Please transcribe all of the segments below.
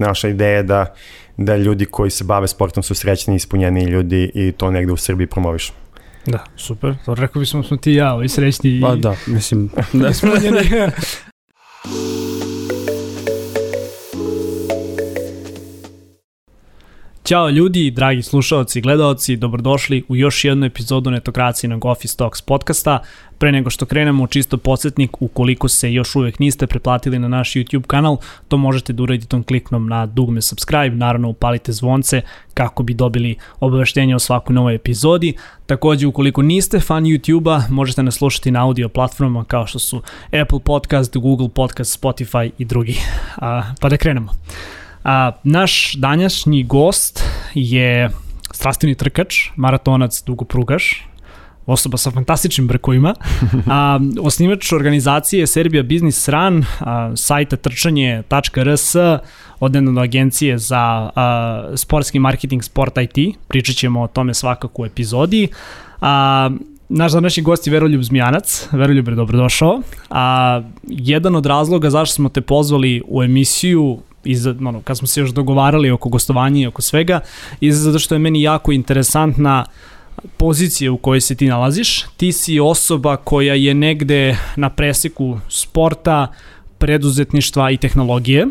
Naša ideja je da, da ljudi koji se bave sportom su srećni i ispunjeni ljudi i to negde u Srbiji promoviš. Da, super. To rekao bismo smo ti i ja, ovi srećni i... Pa da, mislim, da smo Ćao ljudi, dragi slušalci i gledalci, dobrodošli u još jednu epizodu Netokracije Office Talks podcasta. Pre nego što krenemo, čisto podsjetnik, ukoliko se još uvek niste preplatili na naš YouTube kanal, to možete da uradite tom kliknom na dugme subscribe, naravno upalite zvonce kako bi dobili obaveštenje o svakoj novoj epizodi. Takođe, ukoliko niste fan YouTube-a, možete nas slušati na audio platformama kao što su Apple Podcast, Google Podcast, Spotify i drugi. A, pa da krenemo. A, naš danjašnji gost je strastveni trkač, maratonac, dugoprugaš, osoba sa fantastičnim brkovima, a, osnivač organizacije Serbia Business Run, a, sajta trčanje.rs, odnedno agencije za a, sportski marketing Sport IT, pričat ćemo o tome svakako u epizodi. A, Naš današnji gost je Veroljub Zmijanac. Veroljub je dobrodošao. A, jedan od razloga zašto smo te pozvali u emisiju iz, ono, kad smo se još dogovarali oko gostovanja i oko svega, i zato što je meni jako interesantna pozicija u kojoj se ti nalaziš. Ti si osoba koja je negde na preseku sporta, preduzetništva i tehnologije.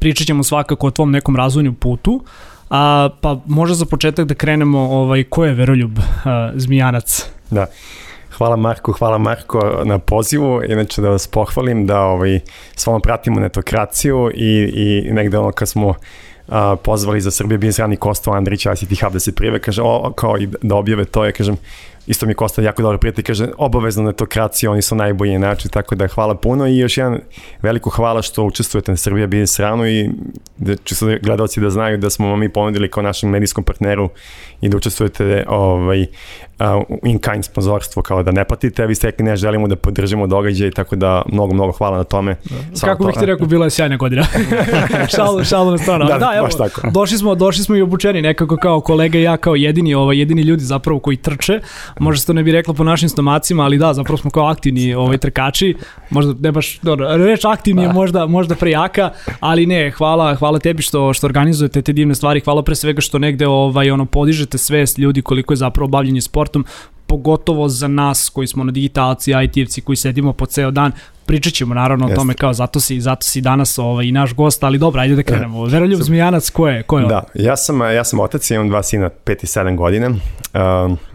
Pričat ćemo svakako o tvom nekom razvojnom putu, a, pa možda za početak da krenemo ovaj, ko je Veroljub a, Zmijanac? Da. Hvala Marko, hvala Marko na pozivu. Inače da vas pohvalim da ovaj, s vama pratimo netokraciju i, i negde ono kad smo a, pozvali za Srbije Biznis Rani Kosto Andrić ICT Hub da se prive, kaže, o, kao i da objave to, je, kažem, isto mi Kosta jako dobro prijatelj, kaže, obavezno netokracija, oni su najbolji način, tako da hvala puno i još jedan veliko hvala što učestvujete na Srbija Biznis Ranu i da čisto gledalci da znaju da smo mi ponudili kao našem medijskom partneru i da učestvujete ovaj, in-kind sponzorstvo, kao da ne platite, a vi ste rekli ne želimo da podržimo događaj, tako da mnogo, mnogo hvala na tome. Da. Kako bih ti rekao, bila je sjajna godina. šalu, šalu na stranu. Da, da evo, baš tako. Došli smo, došli smo i obučeni nekako kao kolega i ja kao jedini, ovaj, jedini ljudi zapravo koji trče. Možda se to ne bi reklo po našim stomacima, ali da, zapravo smo kao aktivni ovaj, trkači. Možda ne baš, dobro, reč aktivni je da. možda, možda prejaka, ali ne, hvala, hvala tebi što, što organizujete te divne stvari, hvala pre svega što negde ovaj, ono, podižete svest ljudi koliko je zapravo bavljenje sport sportom, pogotovo za nas koji smo na digitalci, IT-evci koji sedimo po ceo dan, pričat ćemo naravno Jeste. o tome kao zato si, zato si danas ovaj, i naš gost, ali dobro, ajde da krenemo. Veroljub Zmijanac, ko je? Ko je da, ja sam, ja sam otac, imam dva sina, 5 i 7 godine.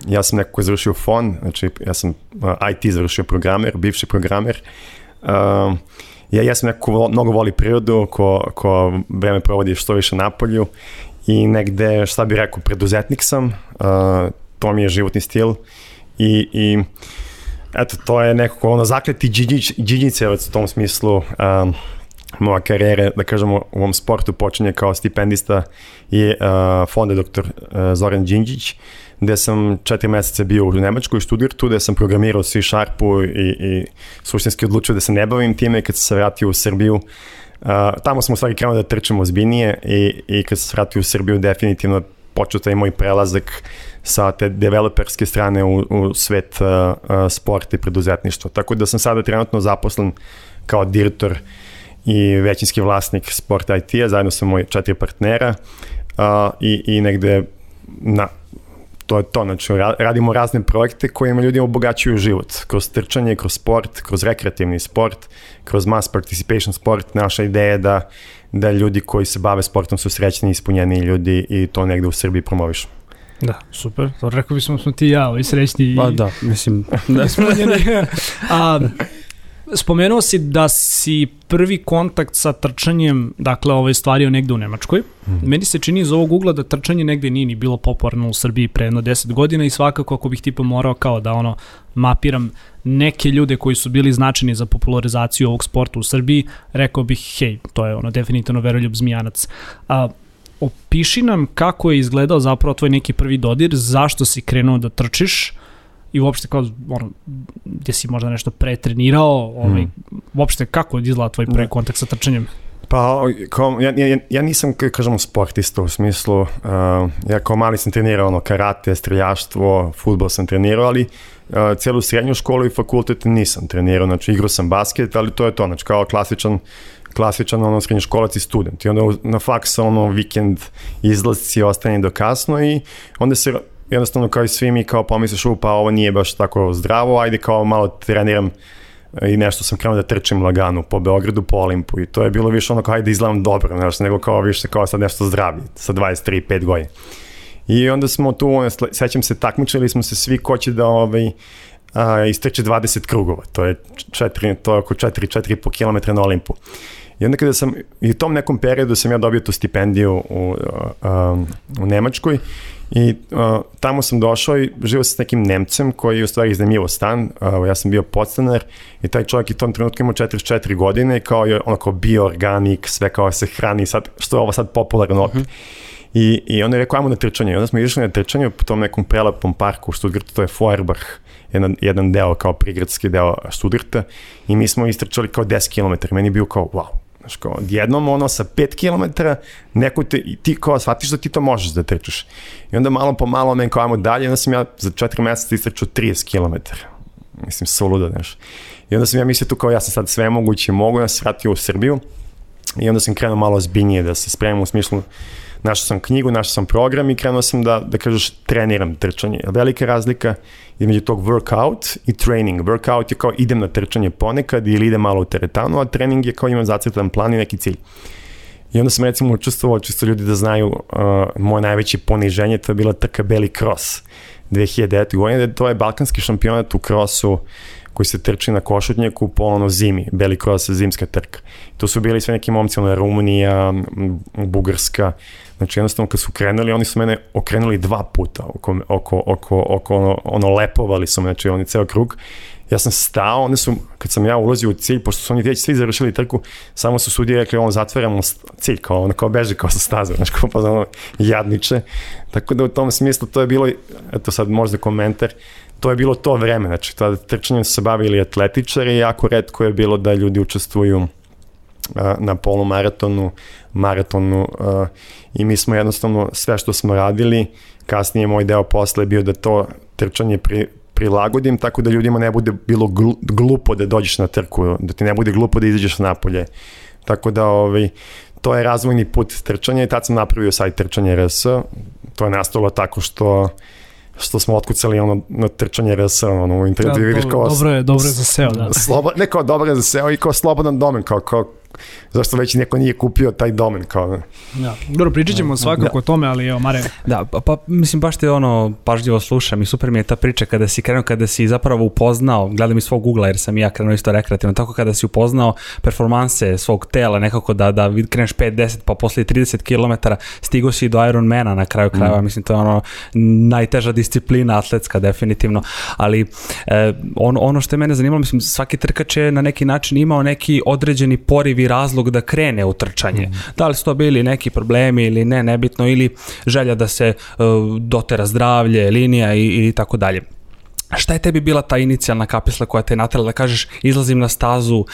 Ja sam neko ko je završio FON, znači ja sam uh, IT završio programer, bivši programer. Ja, ja sam neko ko mnogo voli prirodu, ko, ko vreme provodi što više na polju i negde, šta bih rekao, preduzetnik sam, uh, to mi je životni stil i, i eto, to je nekako ono zakleti džiđicevac u tom smislu um, moja karijera, da kažemo, u ovom sportu počinje kao stipendista i uh, fonde dr. Uh, Zoran Đinđić, gde sam četiri meseca bio u Nemačkoj tu, gde sam programirao C Sharpu i, i suštinski odlučio da se ne bavim time kad sam se vratio u Srbiju. Uh, tamo smo u stvari krenuli da trčemo ozbiljnije i, i kad sam se vratio u Srbiju definitivno počeo taj moj prelazak sa te developerske strane u, u svet uh, uh, sporta i preduzetništva. Tako da sam sada trenutno zaposlen kao direktor i većinski vlasnik Sport IT-a, zajedno sa moji četiri partnera uh, i, i negde na, to je to, znači radimo razne projekte kojima ljudi obogaćuju život, kroz trčanje, kroz sport, kroz rekreativni sport, kroz mass participation sport, naša ideja je da, da ljudi koji se bave sportom su srećni i ispunjeni ljudi i to negde u Srbiji promovišu. Da, super. To rekao bismo smo ti i ja, ovi srećni. Pa da, mislim, da smo A, spomenuo si da si prvi kontakt sa trčanjem, dakle, ovaj stvario negde u Nemačkoj. Mm. Meni se čini iz ovog ugla da trčanje negde nije ni bilo popularno u Srbiji pre jedno 10 godina i svakako ako bih tipa morao kao da ono mapiram neke ljude koji su bili značajni za popularizaciju ovog sporta u Srbiji, rekao bih, hej, to je ono definitivno Veroljub Zmijanac. A, opiši nam kako je izgledao zapravo tvoj neki prvi dodir, zašto si krenuo da trčiš i uopšte kao, ono, gde si možda nešto pretrenirao, ovaj, mm. uopšte kako je izgledao tvoj prvi da. kontakt sa trčanjem? Pa, kao, ja, ja, ja nisam, kažemo, sportista u smislu, uh, ja kao mali sam trenirao ono, karate, streljaštvo, futbol sam trenirao, ali uh, celu srednju školu i fakultet nisam trenirao, znači igrao sam basket, ali to je to, znači kao klasičan klasičan ono srednjoškolac i student. I onda na faksa ono vikend izlazci ostane do kasno i onda se jednostavno kao i svi mi kao pomisliš u pa ovo nije baš tako zdravo, ajde kao malo treniram i nešto sam krenuo da trčim lagano po Beogradu, po Olimpu i to je bilo više ono kao ajde izgledam dobro, znaš, nego kao više kao sad nešto zdravije sa 23-5 godina. I onda smo tu, ono, sle- sećam se, takmičili smo se svi ko će da ovaj, a, istrče 20 krugova, to je, četiri, to je oko 4-4,5 km na Olimpu. I onda kada sam, i u tom nekom periodu sam ja dobio tu stipendiju u, a, u Nemačkoj i a, tamo sam došao i živio sam s nekim Nemcem koji je u stvari iznajmljivo stan, a, ja sam bio podstanar i taj čovjek je u tom trenutku imao 44 godine i kao je onako bioorganik, sve kao se hrani sad, što je ovo sad popularno opet. I, I onda je rekao, ajmo na trčanje. I onda smo išli na trčanje po tom nekom prelepom parku u Stuttgartu, to je Feuerbach, jedan, jedan deo kao prigradski deo Stuttgarta i mi smo istrčali kao 10 km. Meni je bio kao, wow, Znaš, kao, odjednom ono sa 5 km, neko te, ti kao shvatiš da ti to možeš da trčaš. I onda malo po malo men kao ajmo dalje, onda sam ja za 4 meseca istrčao 30 km. Mislim, suludo, znaš. I onda sam ja mislio tu kao ja sam sad sve moguće, mogu, ja sam vratio u Srbiju i onda sam krenuo malo zbiljnije da se spremam u smislu našao sam knjigu, našao sam program i krenuo sam da, da kažeš, treniram trčanje. Velika razlika između tog workout i training. Workout je kao idem na trčanje ponekad ili idem malo u teretanu, a trening je kao imam zacrtan plan i neki cilj. I onda sam recimo učestvovao, čisto ljudi da znaju, uh, moje najveće poniženje, to je bila trka Beli Cross 2009. godine, to je balkanski šampionat u krosu koji se trči na košutnjaku po ono zimi, Beli Cross zimska trka. To su bili sve neki momci, ono Rumunija, Bugarska, znači jednostavno kad su krenuli, oni su mene okrenuli dva puta oko, oko, oko, oko ono, ono lepovali su me, znači oni ceo krug ja sam stao, onda su, kad sam ja ulazio u cilj, pošto su oni već svi završili trku, samo su sudije rekli, on zatvaramo cilj, kao ono, kao beže kao sa staze, znači kao pa ono, jadniče. Tako da u tom smislu to je bilo, eto sad možda komentar, to je bilo to vreme, znači tada trčanjem se bavili atletičari, jako redko je bilo da ljudi učestvuju a, na polumaratonu, maratonu a, i mi smo jednostavno sve što smo radili, kasnije moj deo posla je bio da to trčanje pri, prilagodim tako da ljudima ne bude bilo glu- glupo da dođeš na trku, da ti ne bude glupo da izađeš napolje. Tako da ovaj, to je razvojni put trčanja i tad sam napravio sajt trčanje RS. To je nastalo tako što što smo otkucali ono na trčanje RS ono, u internetu i vidiš kao dobro je, dobro je za SEO, da. slobo, ne kao dobro je za SEO i kao slobodan domen, kao, kao zašto već neko nije kupio taj domen, kao, Da. Dobro, pričat ćemo svakako o tome, ali evo, Mare, Da, pa, pa mislim baš te ono pažljivo slušam i super mi je ta priča kada si krenuo, kada si zapravo upoznao, gledam iz svog ugla jer sam i ja krenuo isto rekreativno, tako kada si upoznao performanse svog tela nekako da, da vid- kreneš 5-10 pa posle 30 km stigo si do Ironmana na kraju krajeva, mm. mislim to je ono najteža disciplina atletska definitivno, ali e, on, ono što je mene zanimalo, mislim svaki trkač je na neki način imao neki određeni poriv i razlog da krene u trčanje. Mm. Da li su to bili neki problemi ili ne, nebitno, ili želja da se uh, dotera zdravlje, linija i, i tako dalje. Šta je tebi bila ta inicijalna kapisla koja te je natrala da kažeš izlazim na stazu,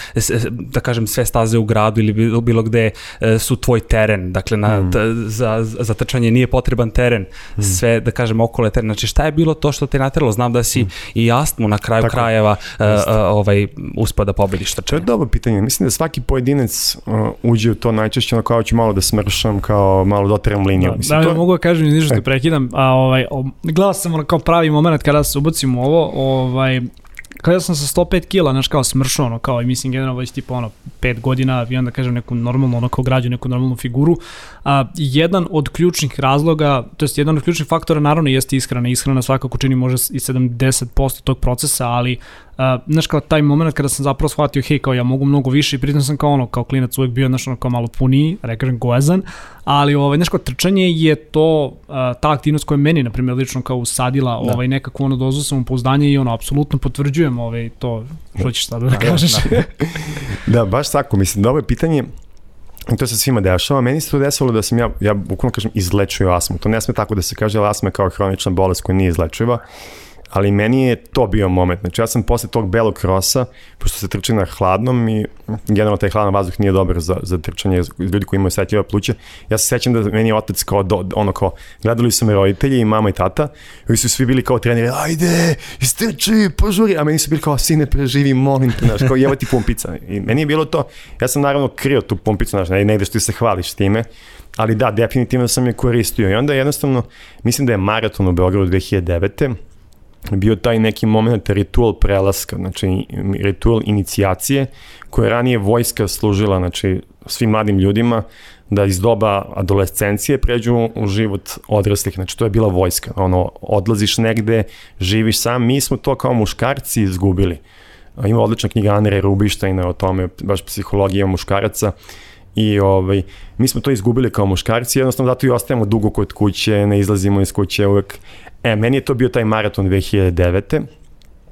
da kažem sve staze u gradu ili bilo, bilo gde e, su tvoj teren, dakle na, Mm. t, za, za trčanje nije potreban teren, sve da kažem okolo je teren. Znači šta je bilo to što te je natralo? Znam da si i astmu na kraju Mm. Tako je. krajeva e, ovaj, uspeo da pobediš To je trčanje. dobro pitanje. Mislim da svaki pojedinac uh, uđe u to najčešće ono kao ću malo da smršam, kao malo doteram liniju. Da, Mislim, da, to, mogu da kažem, što te prekidam, a ovaj, o, gledao sam ono kao pravi moment kada se ubacim u ovo, ovaj, kada sam sa 105 kila, znaš, kao smršao, ono, kao, i mislim, generalno već tipa, ono, 5 godina, i onda kažem neku normalnu, ono, kao građu, neku normalnu figuru, a, jedan od ključnih razloga, to jest jedan od ključnih faktora, naravno, jeste ishrana, ishrana svakako čini može i 70% tog procesa, ali Uh, znaš kao taj moment kada sam zapravo shvatio hej kao ja mogu mnogo više i pritom sam kao ono kao klinac uvek bio znaš ono kao malo puniji, da ne kažem gojazan, ali ovaj znaš kao trčanje je to uh, ta aktivnost koja je meni na primjer lično kao usadila da. ovaj nekako ono dozu samopouzdanje i ono apsolutno potvrđujem ovaj to što ćeš sada da, kažeš. Da, da, baš tako. Mislim, dobro je pitanje I to se svima dešava. Meni se to desilo da sam ja, ja bukvalno kažem, izlečio astmu. To ne sme tako da se kaže, ali astma je kao hronična bolest koja nije izlečiva. Ali meni je to bio moment. Znači ja sam posle tog belog krosa, pošto se trči na hladnom i generalno taj hladan vazduh nije dobar za, za trčanje ljudi koji imaju setljiva pluća, ja se sećam da meni je otac kao, do, ono kao, gledali su me roditelji i mama i tata, i su svi bili kao treneri, ajde, istrči, požuri, a meni su bili kao, sine, preživi, molim te, znaš, kao, evo ti pumpica. I meni je bilo to, ja sam naravno krio tu pumpicu, znaš, ne, ne ideš ti se hvališ time, ali da, definitivno sam je koristio i onda jednostavno, mislim da je maraton u Beogradu 2009 bio taj neki moment ritual prelaska, znači ritual inicijacije koje je ranije vojska služila znači, svim mladim ljudima da iz doba adolescencije pređu u život odraslih, znači to je bila vojska, ono, odlaziš negde, živiš sam, mi smo to kao muškarci izgubili. Ima odlična knjiga Anere Rubištajna o tome, baš psihologija muškaraca, I ovaj, mi smo to izgubili kao muškarci, jednostavno zato i ostajemo dugo kod kuće, ne izlazimo iz kuće uvek. E, meni je to bio taj maraton 2009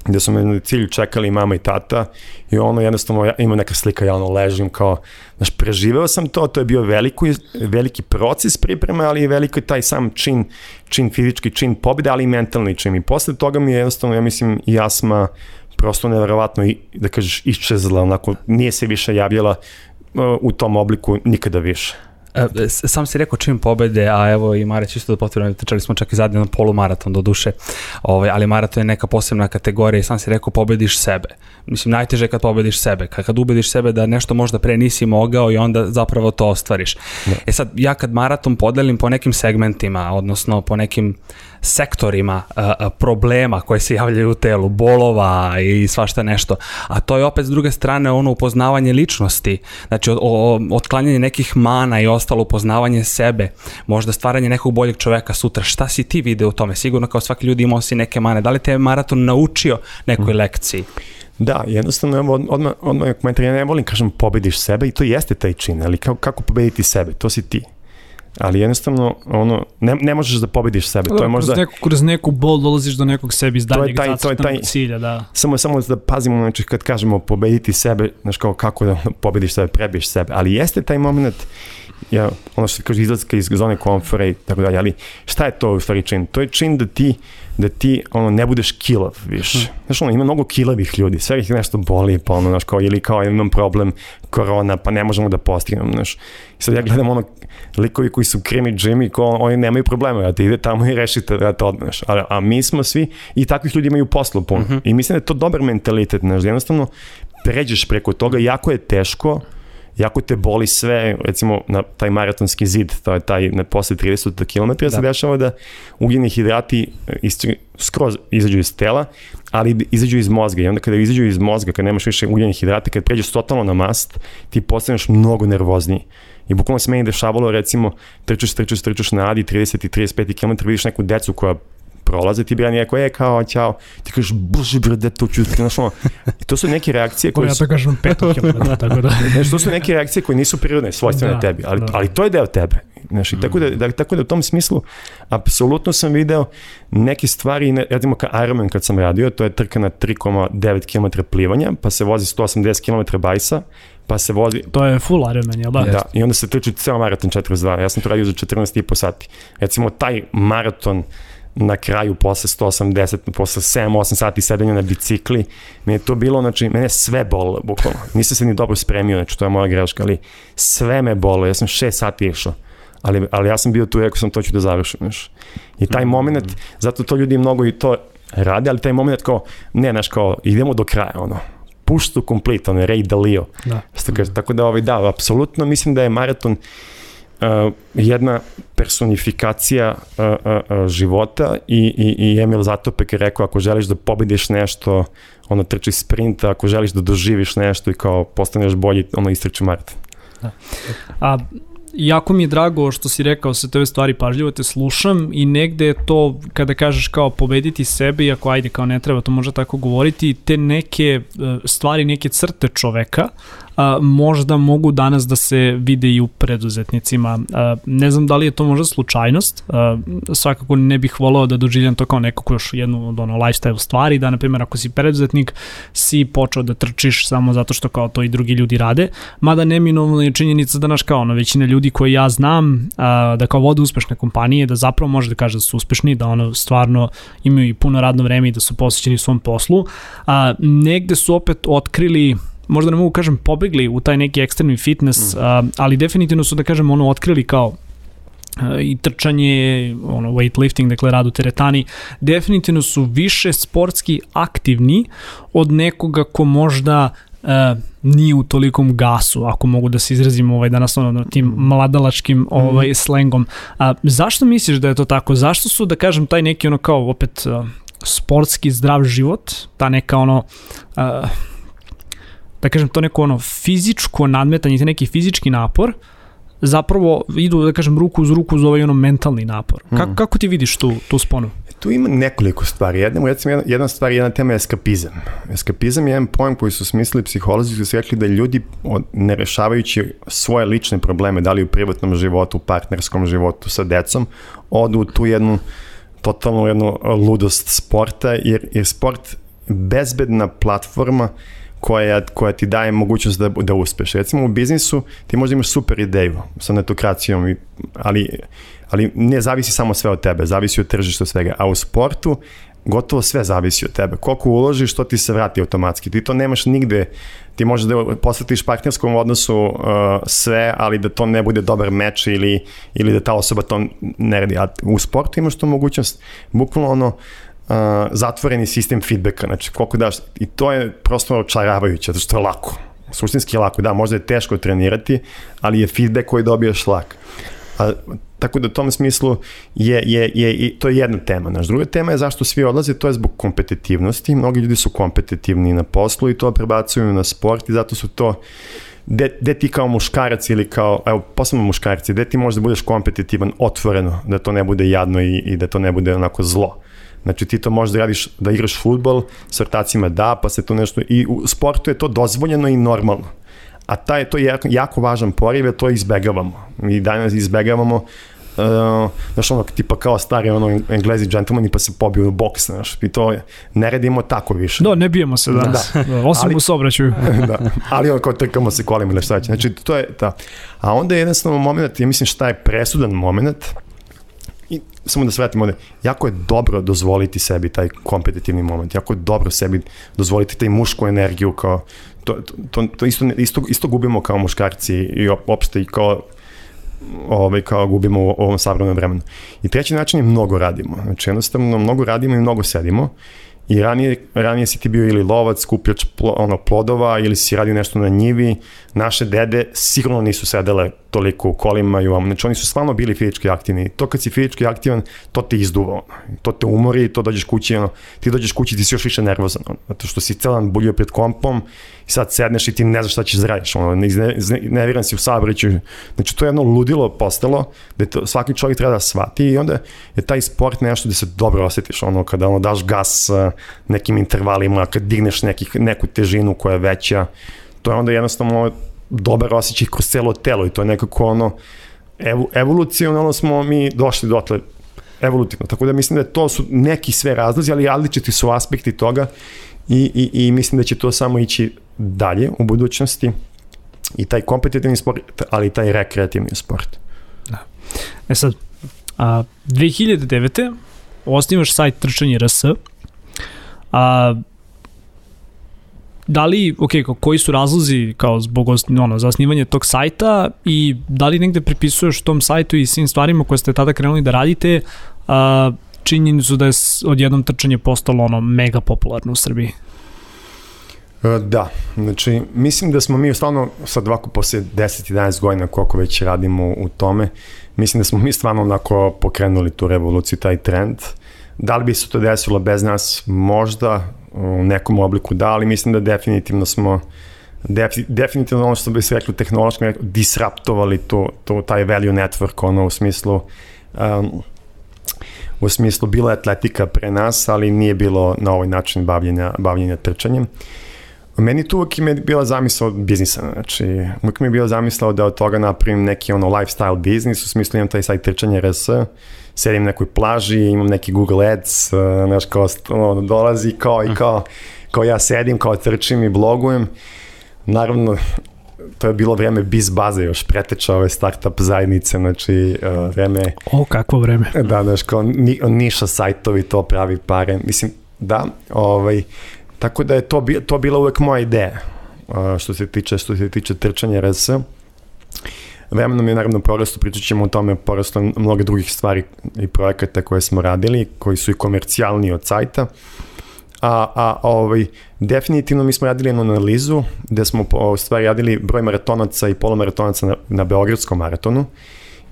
gde su me na cilju čekali mama i tata i ono jednostavno ja, ima neka slika, ja ono ležim kao, znaš, preživeo sam to, to je bio veliko, veliki proces pripreme, ali i veliko taj sam čin, čin fizički, čin pobjede, ali i mentalni čin. I posle toga mi je jednostavno, ja mislim, i jasma prosto neverovatno, i, da kažeš, iščezla, onako, nije se više javljala u tom obliku nikada više. E, sam si rekao čim pobede, a evo i Mareć isto da potvrno, trčali smo čak i zadnje na polumaraton do duše, ovaj, ali maraton je neka posebna kategorija i sam si rekao pobediš sebe. Mislim, najteže je kad pobediš sebe, kad, kad ubediš sebe da nešto možda pre nisi mogao i onda zapravo to ostvariš. Da. E sad, ja kad maraton podelim po nekim segmentima, odnosno po nekim sektorima a, problema koje se javljaju u telu, bolova i svašta nešto. A to je opet s druge strane ono upoznavanje ličnosti, znači o, o, otklanjanje nekih mana i ostalo upoznavanje sebe, možda stvaranje nekog boljeg čoveka sutra. Šta si ti video u tome? Sigurno kao svaki ljudi imao si neke mane. Da li te je maraton naučio nekoj mm. lekciji? Da, jednostavno, evo, odmah, odmah komentar, ja ne volim, kažem, pobediš sebe i to jeste taj čin, ali kako, kako pobediti sebe, to si ti ali jednostavno ono ne, ne možeš da pobediš sebe. to je možda kroz neku kroz neku bol dolaziš do nekog sebi daljeg taj, to je taj cilja, da. Samo samo da pazimo znači kad kažemo pobediti sebe, znači kao kako da pobediš sebe, prebiješ sebe, ali jeste taj momenat ja, ono što kaže izlaska iz zone komfora i tako dalje, ali šta je to u stvari čin? To je čin da ti da ti ono, ne budeš kilav više. Hmm. Znaš, ono, ima mnogo kilavih ljudi, sve ih nešto boli, pa ono, znaš, kao, ili kao imam problem korona, pa ne možemo da postignem, znaš. I sad ja gledam ono, likovi koji su krimi Jimmy, ko, oni nemaju problema, da ti ide tamo i rešite da to odneš. A, a mi smo svi, i takvih ljudi imaju posla puno. Mm -hmm. I mislim da je to dobar mentalitet, znaš, da jednostavno pređeš preko toga, jako je teško, jako te boli sve, recimo na taj maratonski zid, to je taj na posle 30 km da. se dešava da ugljeni hidrati istri, skroz izađu iz tela, ali izađu iz mozga i onda kada izađu iz mozga, kad nemaš više ugljenih hidrata, kad pređeš totalno na mast, ti postaneš mnogo nervozniji. I bukvalno se meni dešavalo, recimo, trčeš, trčeš, trčeš na Adi 30 i 35 km, vidiš neku decu koja prolaze, ti bi ja neko, e, kao, ćao, ti kažeš, bože, brde, to ću, znaš, ono, i to su neke reakcije koje... Ja to kažem petu kilometra, tako da. Znaš, to su neke reakcije koje nisu prirodne, svojstvene da, tebi, ali, da. ali to je deo tebe. Znaš, mm. tako, da, da, tako da u tom smislu, apsolutno sam video neke stvari, ne, recimo ka Ironman kad sam radio, to je trka na 3,9 km plivanja, pa se vozi 180 km bajsa, pa se vozi... To je full Ironman, jel da? Da, i onda se trči ceo maraton 42, ja sam to radio za 14,5 sati. Recimo, taj maraton na kraju posle 180, posle 7-8 sati sedenja na bicikli, mi je to bilo, znači, mene sve bolo, bukvalno. Nisam se ni dobro spremio, znači, to je moja greška, ali sve me bolo, ja sam 6 sati išao. Ali, ali ja sam bio tu, rekao sam, to ću da završim, znaš. I taj mm. moment, zato to ljudi mnogo i to rade, ali taj moment kao, ne, znaš, kao, idemo do kraja, ono, push to complete, ono, Ray Dalio. Da. Kaže, tako da, ovaj, da, apsolutno mislim da je maraton uh, jedna personifikacija uh, uh, života i, i, i Emil Zatopek je rekao ako želiš da pobediš nešto, ono trči sprinta, ako želiš da doživiš nešto i kao postaneš bolji, ono istrči maraton. Da. A jako mi je drago što si rekao se te stvari pažljivo te slušam i negde je to kada kažeš kao pobediti sebe iako ajde kao ne treba to možda tako govoriti te neke stvari neke crte čoveka a, možda mogu danas da se vide i u preduzetnicima. A, ne znam da li je to možda slučajnost, a, svakako ne bih volao da doživljam to kao nekako još jednu od ono lifestyle stvari, da na primjer ako si preduzetnik si počeo da trčiš samo zato što kao to i drugi ljudi rade, mada neminovno je činjenica da naš kao ono, većina ljudi koje ja znam a, da kao vode uspešne kompanije, da zapravo može da kaže da su uspešni, da ono stvarno imaju i puno radno vreme i da su posvećeni svom poslu, a, negde su opet otkrili možda ne mogu kažem pobegli u taj neki ekstremni fitness, mm. a, ali definitivno su da kažem ono otkrili kao i trčanje, ono weightlifting, dakle rad u teretani, definitivno su više sportski aktivni od nekoga ko možda uh, nije u tolikom gasu, ako mogu da se izrazim ovaj, danas ono, tim mladalačkim ovaj, mm. slengom. A, zašto misliš da je to tako? Zašto su, da kažem, taj neki ono kao opet sportski zdrav život, ta neka ono uh, da kažem to neko ono fizičko nadmetanje, neki fizički napor, zapravo idu, da kažem, ruku uz ruku uz ovaj ono mentalni napor. Kako, mm. kako ti vidiš tu, tu sponu? E, tu ima nekoliko stvari. Jedna, recimo, jedna, jedna stvar, jedna tema je eskapizam. Eskapizam je jedan pojem koji su smislili psiholozi koji su rekli da ljudi ne rešavajući svoje lične probleme, da li u privatnom životu, u partnerskom životu sa decom, odu u tu jednu totalnu jednu ludost sporta, jer, jer sport bezbedna platforma uh, koja, koja ti daje mogućnost da, da uspeš. Recimo u biznisu ti možda imaš super ideju sa netokracijom, ali, ali ne zavisi samo sve od tebe, zavisi od tržišta svega. A u sportu gotovo sve zavisi od tebe. Koliko uložiš, to ti se vrati automatski. Ti to nemaš nigde, ti možeš da posvetiš partnerskom odnosu uh, sve, ali da to ne bude dobar meč ili, ili da ta osoba to ne radi. A u sportu imaš tu mogućnost, bukvalno ono, uh, zatvoreni sistem feedbacka, znači koliko daš, i to je prosto očaravajuće, zato što je lako. Suštinski je lako, da, možda je teško trenirati, ali je feedback koji dobijaš lak. A, tako da u tom smislu je, je, je, je, to je jedna tema. Naš druga tema je zašto svi odlaze, to je zbog kompetitivnosti. Mnogi ljudi su kompetitivni na poslu i to prebacuju na sport i zato su to gde, gde ti kao muškarac ili kao, evo, posebno muškarci, gde ti možda budeš kompetitivan otvoreno, da to ne bude jadno i, i da to ne bude onako zlo. Znači ti to možeš da radiš, da igraš futbol, s vrtacima da, pa se to nešto, i u sportu je to dozvoljeno i normalno. A taj, to je jako, jako važan poriv, jer to izbegavamo. Mi danas izbegavamo Uh, znaš ono, tipa kao stari ono, englezi džentlmeni pa se pobiju u boks, znaš, i to ne radimo tako više. Da, ne bijemo se danas, da. da osim ali, u sobraćuju. da, ali ono kao trkamo se kolima ili šta će, znači to je ta. A onda je jednostavno moment, ja mislim šta je presudan moment, samo da svratimo ovde, jako je dobro dozvoliti sebi taj kompetitivni moment, jako je dobro sebi dozvoliti taj mušku energiju kao, to, to, to isto, isto, isto gubimo kao muškarci i opšte i kao ovaj, kao gubimo u ovom savremenom vremenu. I treći način je mnogo radimo. Znači jednostavno mnogo radimo i mnogo sedimo I ranije, ranije si ti bio ili lovac, skupljač plo, ono, plodova ili si radio nešto na njivi. Naše dede sigurno nisu sedele toliko u kolima i. Znači oni su stvarno bili fizički aktivni. To kad si fizički aktivan, to te izduva. To te umori, to dođeš kući, ono, ti dođeš kući ti si još više nervozan. Ono, zato što si celan buljio pred kompom i sad sedneš i ti ne znaš šta ćeš zradiš. Da ono, izne, si u sabriću. Znači to je jedno ludilo postalo da to, svaki čovjek treba da shvati i onda je taj sport nešto da se dobro osjetiš. Ono, kada ono, daš gas nekim intervalima, kad digneš nekih, neku težinu koja je veća, to je onda jednostavno dobar osjećaj kroz celo telo i to je nekako ono, evo, evolucionalno smo mi došli dotle evolutivno, tako da mislim da to su neki sve razlozi, ali različiti su aspekti toga i, i, i mislim da će to samo ići dalje u budućnosti i taj kompetitivni sport, ali i taj rekreativni sport. Da. E sad, a, 2009. osnivaš sajt Trčanje RS, a, da li, ok, koji su razlozi kao zbog ono, zasnivanje tog sajta i da li negde pripisuješ tom sajtu i svim stvarima koje ste tada krenuli da radite a, činjenicu da je odjednom trčanje postalo ono mega popularno u Srbiji? E, da, znači mislim da smo mi stvarno sad ovako posle 10-11 godina koliko već radimo u tome, mislim da smo mi stvarno onako pokrenuli tu revoluciju, taj trend. Da li bi se to desilo bez nas? Možda, u nekom obliku da, ali mislim da definitivno smo definitivno ono što bi se rekli tehnološki disruptovali to, to, taj value network, ono u smislu um, u smislu bila je atletika pre nas, ali nije bilo na ovaj način bavljenja, bavljenja trčanjem. Meni tu uvijek mi je bila zamisla od biznisa, znači uvijek mi je bila zamisla da od toga napravim neki ono lifestyle biznis, u smislu imam taj sajt trčanje RS, sedim na nekoj plaži, imam neki Google Ads, uh, znaš, kao ono, dolazi kao i kao, kao ja sedim, kao trčim i blogujem. Naravno, to je bilo vreme biz baze još preteča ove startup zajednice, znači uh, vreme... O, kakvo vreme. Da, znaš, kao ni, niša sajtovi to pravi pare. Mislim, da, ovaj, tako da je to, to bila uvek moja ideja uh, što se tiče, što se tiče trčanja RS. Vremenom je naravno porasto, pričat ćemo o tome, porasto mnogo drugih stvari i projekata koje smo radili, koji su i komercijalni od sajta. A, a ovaj, definitivno mi smo radili jednu analizu gde smo u stvari radili broj maratonaca i polomaratonaca na, na Beogradskom maratonu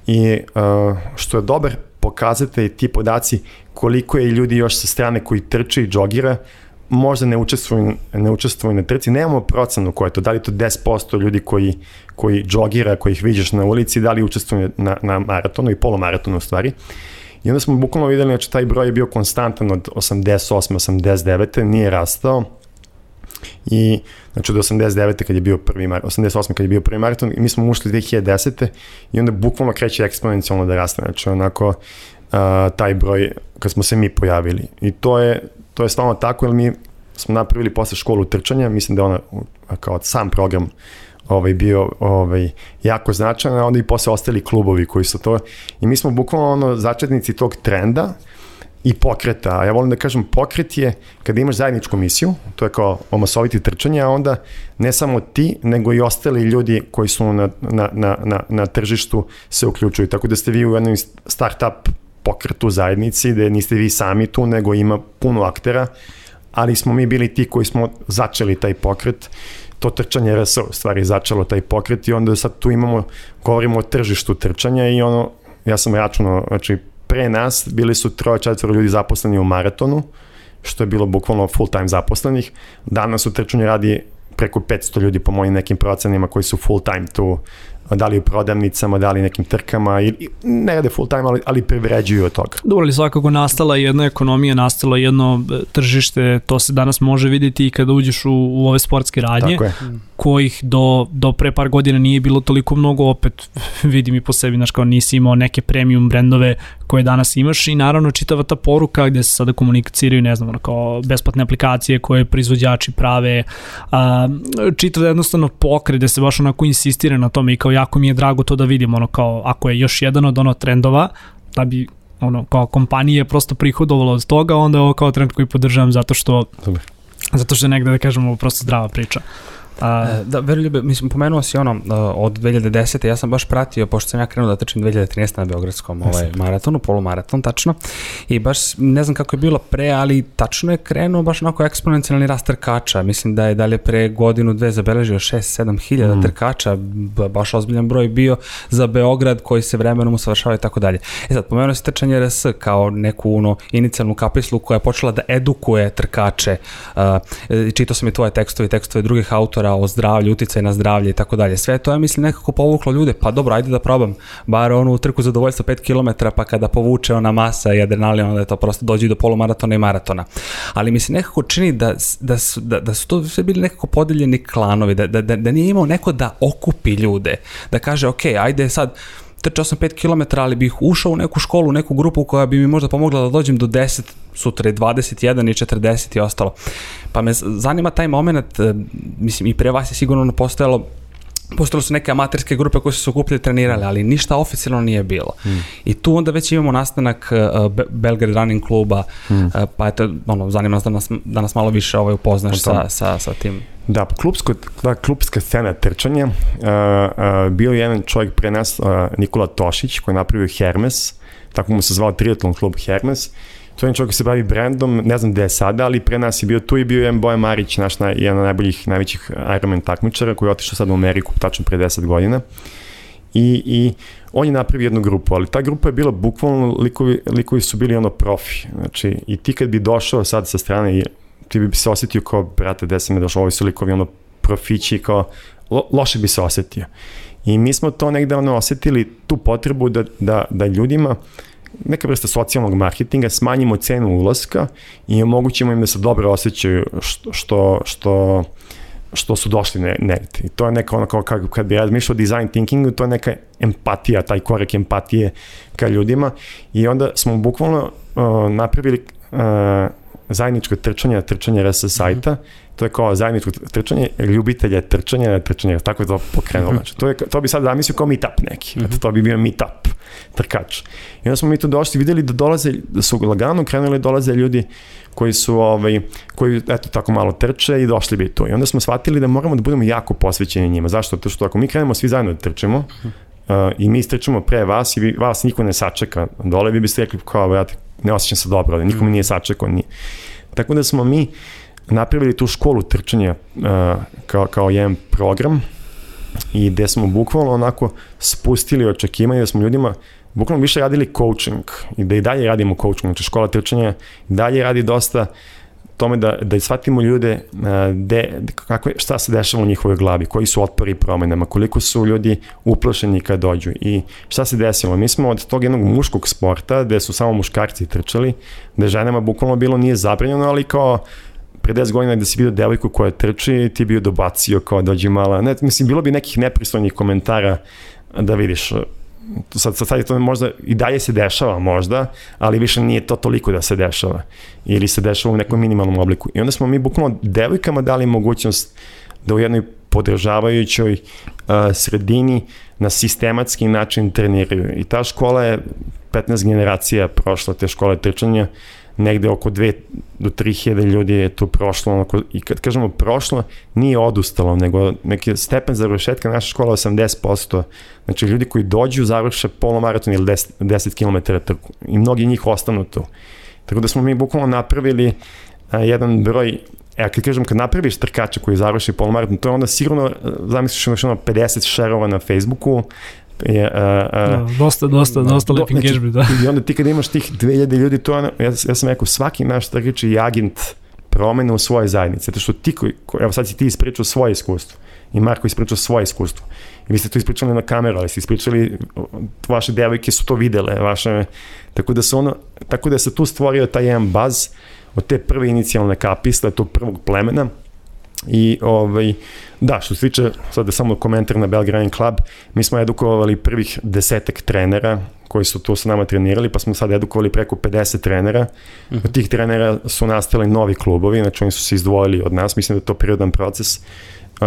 i uh, što je dobar pokazate ti podaci koliko je ljudi još sa strane koji trče i džogira možda ne učestvuju, ne učestvuju na trci, nemamo procenu koja je to, da li to 10% ljudi koji, koji džogira, koji ih vidiš na ulici, da li učestvuju na, na maratonu i polumaratonu u stvari. I onda smo bukvalno videli, znači taj broj je bio konstantan od 88. 89. nije rastao. I znači od 89. kad je bio prvi maraton, 88. kad je bio prvi maraton i mi smo ušli 2010. i onda bukvalno kreće eksponencijalno da raste, znači onako uh, taj broj kad smo se mi pojavili. I to je, to je stvarno tako, jer mi smo napravili posle školu trčanja, mislim da ona kao sam program ovaj, bio ovaj, jako značajan, a onda i posle ostali klubovi koji su to, i mi smo bukvalno ono, začetnici tog trenda, i pokreta. Ja volim da kažem pokret je kada imaš zajedničku misiju, to je kao omasoviti trčanje, a onda ne samo ti, nego i ostali ljudi koji su na, na, na, na, na tržištu se uključuju. Tako da ste vi u jednom startup pokretu zajednici, gde niste vi sami tu, nego ima puno aktera, ali smo mi bili ti koji smo začeli taj pokret, to trčanje RS u stvari začelo taj pokret i onda sad tu imamo, govorimo o tržištu trčanja i ono, ja sam računao, znači pre nas bili su troje, četvoro ljudi zaposleni u maratonu, što je bilo bukvalno full time zaposlenih. Danas u trčanju radi preko 500 ljudi po mojim nekim procenima koji su full time tu da li u prodavnicama, da li nekim trkama, ili, ne rade full time, ali, ali privređuju od toga. Dobro, ali svakako nastala jedna ekonomija, nastala jedno e, tržište, to se danas može videti i kada uđeš u, u ove sportske radnje, kojih do, do pre par godina nije bilo toliko mnogo, opet vidim i po sebi, znaš, kao nisi imao neke premium brendove koje danas imaš i naravno čitava ta poruka gde se sada komuniciraju, ne znam, kao besplatne aplikacije koje proizvođači prave, a, čitava jednostavno pokre gde se baš onako insistira na tome i kao jako mi je drago to da vidim, ono kao ako je još jedan od ono trendova, da bi ono kao kompanije prosto prihodovalo od toga, onda je ovo kao trend koji podržavam zato što Dobre. zato što je negde da kažemo prosto zdrava priča. A... Da, Veroljube, mislim, pomenuo si ono, e, od 2010. ja sam baš pratio, pošto sam ja krenuo da trčim 2013. na Beogradskom ovaj, maratonu, polumaraton, tačno, i baš ne znam kako je bilo pre, ali tačno je krenuo baš onako eksponencijalni rast trkača, mislim da je dalje pre godinu, dve zabeležio 6-7 hiljada mm. trkača, baš ozbiljan broj bio za Beograd koji se vremenom usavršava i tako dalje. E sad, pomenuo si trčanje RS kao neku ono, inicijalnu kapislu koja je počela da edukuje trkače, uh, čitao sam i tvoje tekstove i tekstove drugih autora razgovara o zdravlju, uticaj na zdravlje i tako dalje. Sve to je, mislim, nekako povuklo ljude, pa dobro, ajde da probam. Bar onu trku zadovoljstva 5 km, pa kada povuče ona masa i adrenalin, onda je to prosto dođe do polumaratona i maratona. Ali mi se nekako čini da, da, su, da, da su to sve bili nekako podeljeni klanovi, da, da, da, da nije imao neko da okupi ljude, da kaže, ok, ajde sad, trčao sam 5 km, ali bih ušao u neku školu, u neku grupu koja bi mi možda pomogla da dođem do 10, sutra je 21 i 40 i ostalo. Pa me zanima taj moment, e, mislim i pre vas je sigurno postojalo Postalo su neke amaterske grupe koje su se okupili trenirali, ali ništa oficijalno nije bilo. Mm. I tu onda već imamo nastanak uh, Belgrade Running kluba, mm. uh, pa eto, ono, zanima nas da nas, da nas malo više ovaj upoznaš sa, sa, sa tim. Da, klubsko, da, klubska scena trčanja, uh, uh, bio je jedan čovjek pre nas, uh, Nikola Tošić, koji je napravio Hermes, tako mu se zvao triatlon klub Hermes, To je čovjek koji se bavi brandom, ne znam gde je sada, ali pre nas je bio tu i bio je Bojan Marić, naš naj, jedan od najboljih, najvećih Ironman takmičara, koji je otišao sad u Ameriku, tačno pre 10 godina. I, i on je napravio jednu grupu, ali ta grupa je bila bukvalno, likovi, likovi su bili ono profi. Znači, i ti kad bi došao sad sa strane, ti bi se osetio kao, brate, gde sam me došao, ovi su likovi ono profići, kao, lo, loše bi se osetio. I mi smo to negde ono osetili, tu potrebu da, da, da ljudima neka vrsta socijalnog marketinga, smanjimo cenu ulaska i omogućimo im da se dobro osjećaju što, što, što što su došli ne, negde. I to je neka ono kao kad, kad bi razmišljao o design thinkingu, to je neka empatija, taj korek empatije ka ljudima i onda smo bukvalno uh, napravili uh, zajedničko trčanje, trčanje RS sajta, mm -hmm to je kao zajedničko trčanje ljubitelja trčanja, trčanja, tako je to pokrenulo. -hmm. Znači, to, je, to bi sad zamislio kao meetup neki, mm -hmm. to bi bio meetup trkač. I onda smo mi tu došli, videli da dolaze, da su lagano krenuli dolaze ljudi koji su, ovaj, koji eto tako malo trče i došli bi tu. I onda smo shvatili da moramo da budemo jako posvećeni njima. Zašto? To što ako mi krenemo svi zajedno da trčemo, mm -hmm. uh, i mi istrčemo pre vas i vi, vas niko ne sačeka dole, vi biste rekli kao, brate, ne osjećam se dobro, ali nikome nije sačekao. Nije. Tako da smo mi napravili tu školu trčanja uh, kao, kao jedan program i gde smo bukvalno onako spustili očekivanje da smo ljudima bukvalno više radili coaching i da i dalje radimo coaching, znači škola trčanja dalje radi dosta tome da, da shvatimo ljude de, kako, šta se dešava u njihovoj glavi, koji su otpori promenama, koliko su ljudi uplošeni kad dođu i šta se desilo. Mi smo od tog jednog muškog sporta gde su samo muškarci trčali, gde ženama bukvalno bilo nije zabranjeno, ali kao pre 10 godina da si vidio devojku koja trči, ti bi joj dobacio kao dođi mala. Ne, mislim, bilo bi nekih nepristojnih komentara da vidiš sad, sad, sad je to možda i dalje se dešava možda, ali više nije to toliko da se dešava ili se dešava u nekom minimalnom obliku. I onda smo mi bukvalno devojkama dali mogućnost da u jednoj podržavajućoj uh, sredini na sistematski način treniraju. I ta škola je 15 generacija prošla te škole trčanja negde oko 2 do 3000 ljudi je tu prošlo, onako, i kad kažemo prošlo, nije odustalo, nego neki stepen završetka naša škola 80%, znači ljudi koji dođu završe polomaraton ili 10, 10 km trku i mnogi njih ostanu tu. Tako da smo mi bukvalno napravili a, jedan broj E, kad kažem, kad napraviš trkača koji završi polomaraton, to je onda sigurno, zamisliš, imaš ono 50 šerova na Facebooku, je, a, a, no, da, dosta, dosta, no, dosta lep znači, engagement, da. I onda ti kad imaš tih 2000 ljudi, to ono, ja, ja sam rekao, svaki naš trkač je agent promene u svojoj zajednici, zato što ti koji, evo sad si ti ispričao svoje iskustvo i Marko ispričao svoje iskustvo. I vi ste to ispričali na kameru, ali ste ispričali, vaše devojke su to videle, vaše, tako da se ono, tako da se tu stvorio taj jedan baz od te prve inicijalne kapisle, tog prvog plemena, I ovaj, da, što se tiče, sad da samo komentar na Belgrade Club, mi smo edukovali prvih desetak trenera koji su tu sa nama trenirali, pa smo sad edukovali preko 50 trenera. -huh. Od tih trenera su nastali novi klubovi, znači oni su se izdvojili od nas, mislim da je to prirodan proces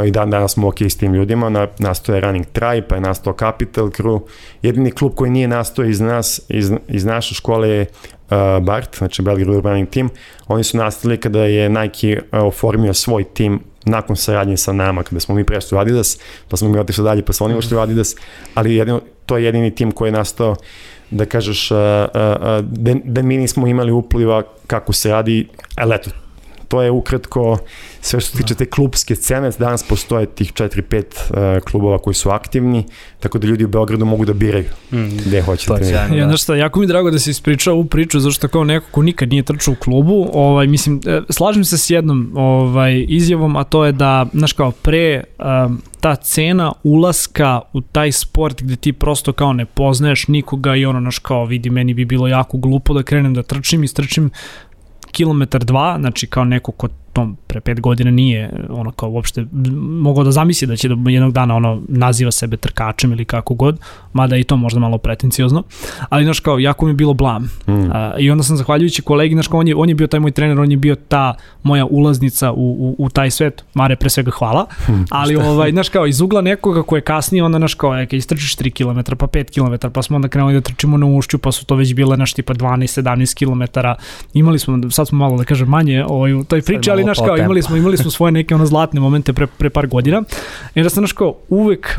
i dan danas smo ok s tim ljudima, na, nastoje je Running Tribe, pa je nastao Capital Crew. Jedini klub koji nije nastao iz nas, iz, iz naše škole je uh, BART, znači Belgrade Running Team. Oni su nastali kada je Nike oformio svoj tim nakon saradnje sa nama, kada smo mi prešli u Adidas, pa smo mi otišli dalje, pa su oni ušli u Adidas, ali jedino, to je jedini tim koji je nastao da kažeš, uh, uh, da, da mi nismo imali upliva kako se radi, ali eto, to je ukratko sve što se tiče te klubske scene. Danas postoje tih 4-5 uh, klubova koji su aktivni, tako da ljudi u Beogradu mogu da biraju mm. gde hoće da trenirati. Ja, znaš šta, jako mi je drago da si ispričao ovu priču, zašto kao neko ko nikad nije trčao u klubu, ovaj, mislim, e, slažem se s jednom ovaj, izjavom, a to je da, znaš kao, pre um, ta cena ulaska u taj sport gde ti prosto kao ne poznaješ nikoga i ono, naš kao, vidi, meni bi bilo jako glupo da krenem da trčim i strčim kilometar dva, znači kao neko ko tom pre pet godina nije ono kao uopšte mogao da zamisli da će da jednog dana ono naziva sebe trkačem ili kako god, mada i to možda malo pretenciozno, ali znaš kao jako mi je bilo blam. Mm. A, I onda sam zahvaljujući kolegi, znaš kao on je, on je bio taj moj trener, on je bio ta moja ulaznica u, u, u taj svet, Mare pre svega hvala, mm, ali ovaj, znaš kao iz ugla nekoga ko je kasnije onda znaš kao, eka istrčiš 3 km pa 5 km pa smo onda krenuli da trčimo na ušću pa su to već bile naš tipa 12-17 km imali smo, sad smo malo da kažem manje ovaj, u toj priči, ali znaš kao, imali smo, imali smo svoje neke ono zlatne momente pre, pre par godina. I da sam, znaš kao, uvek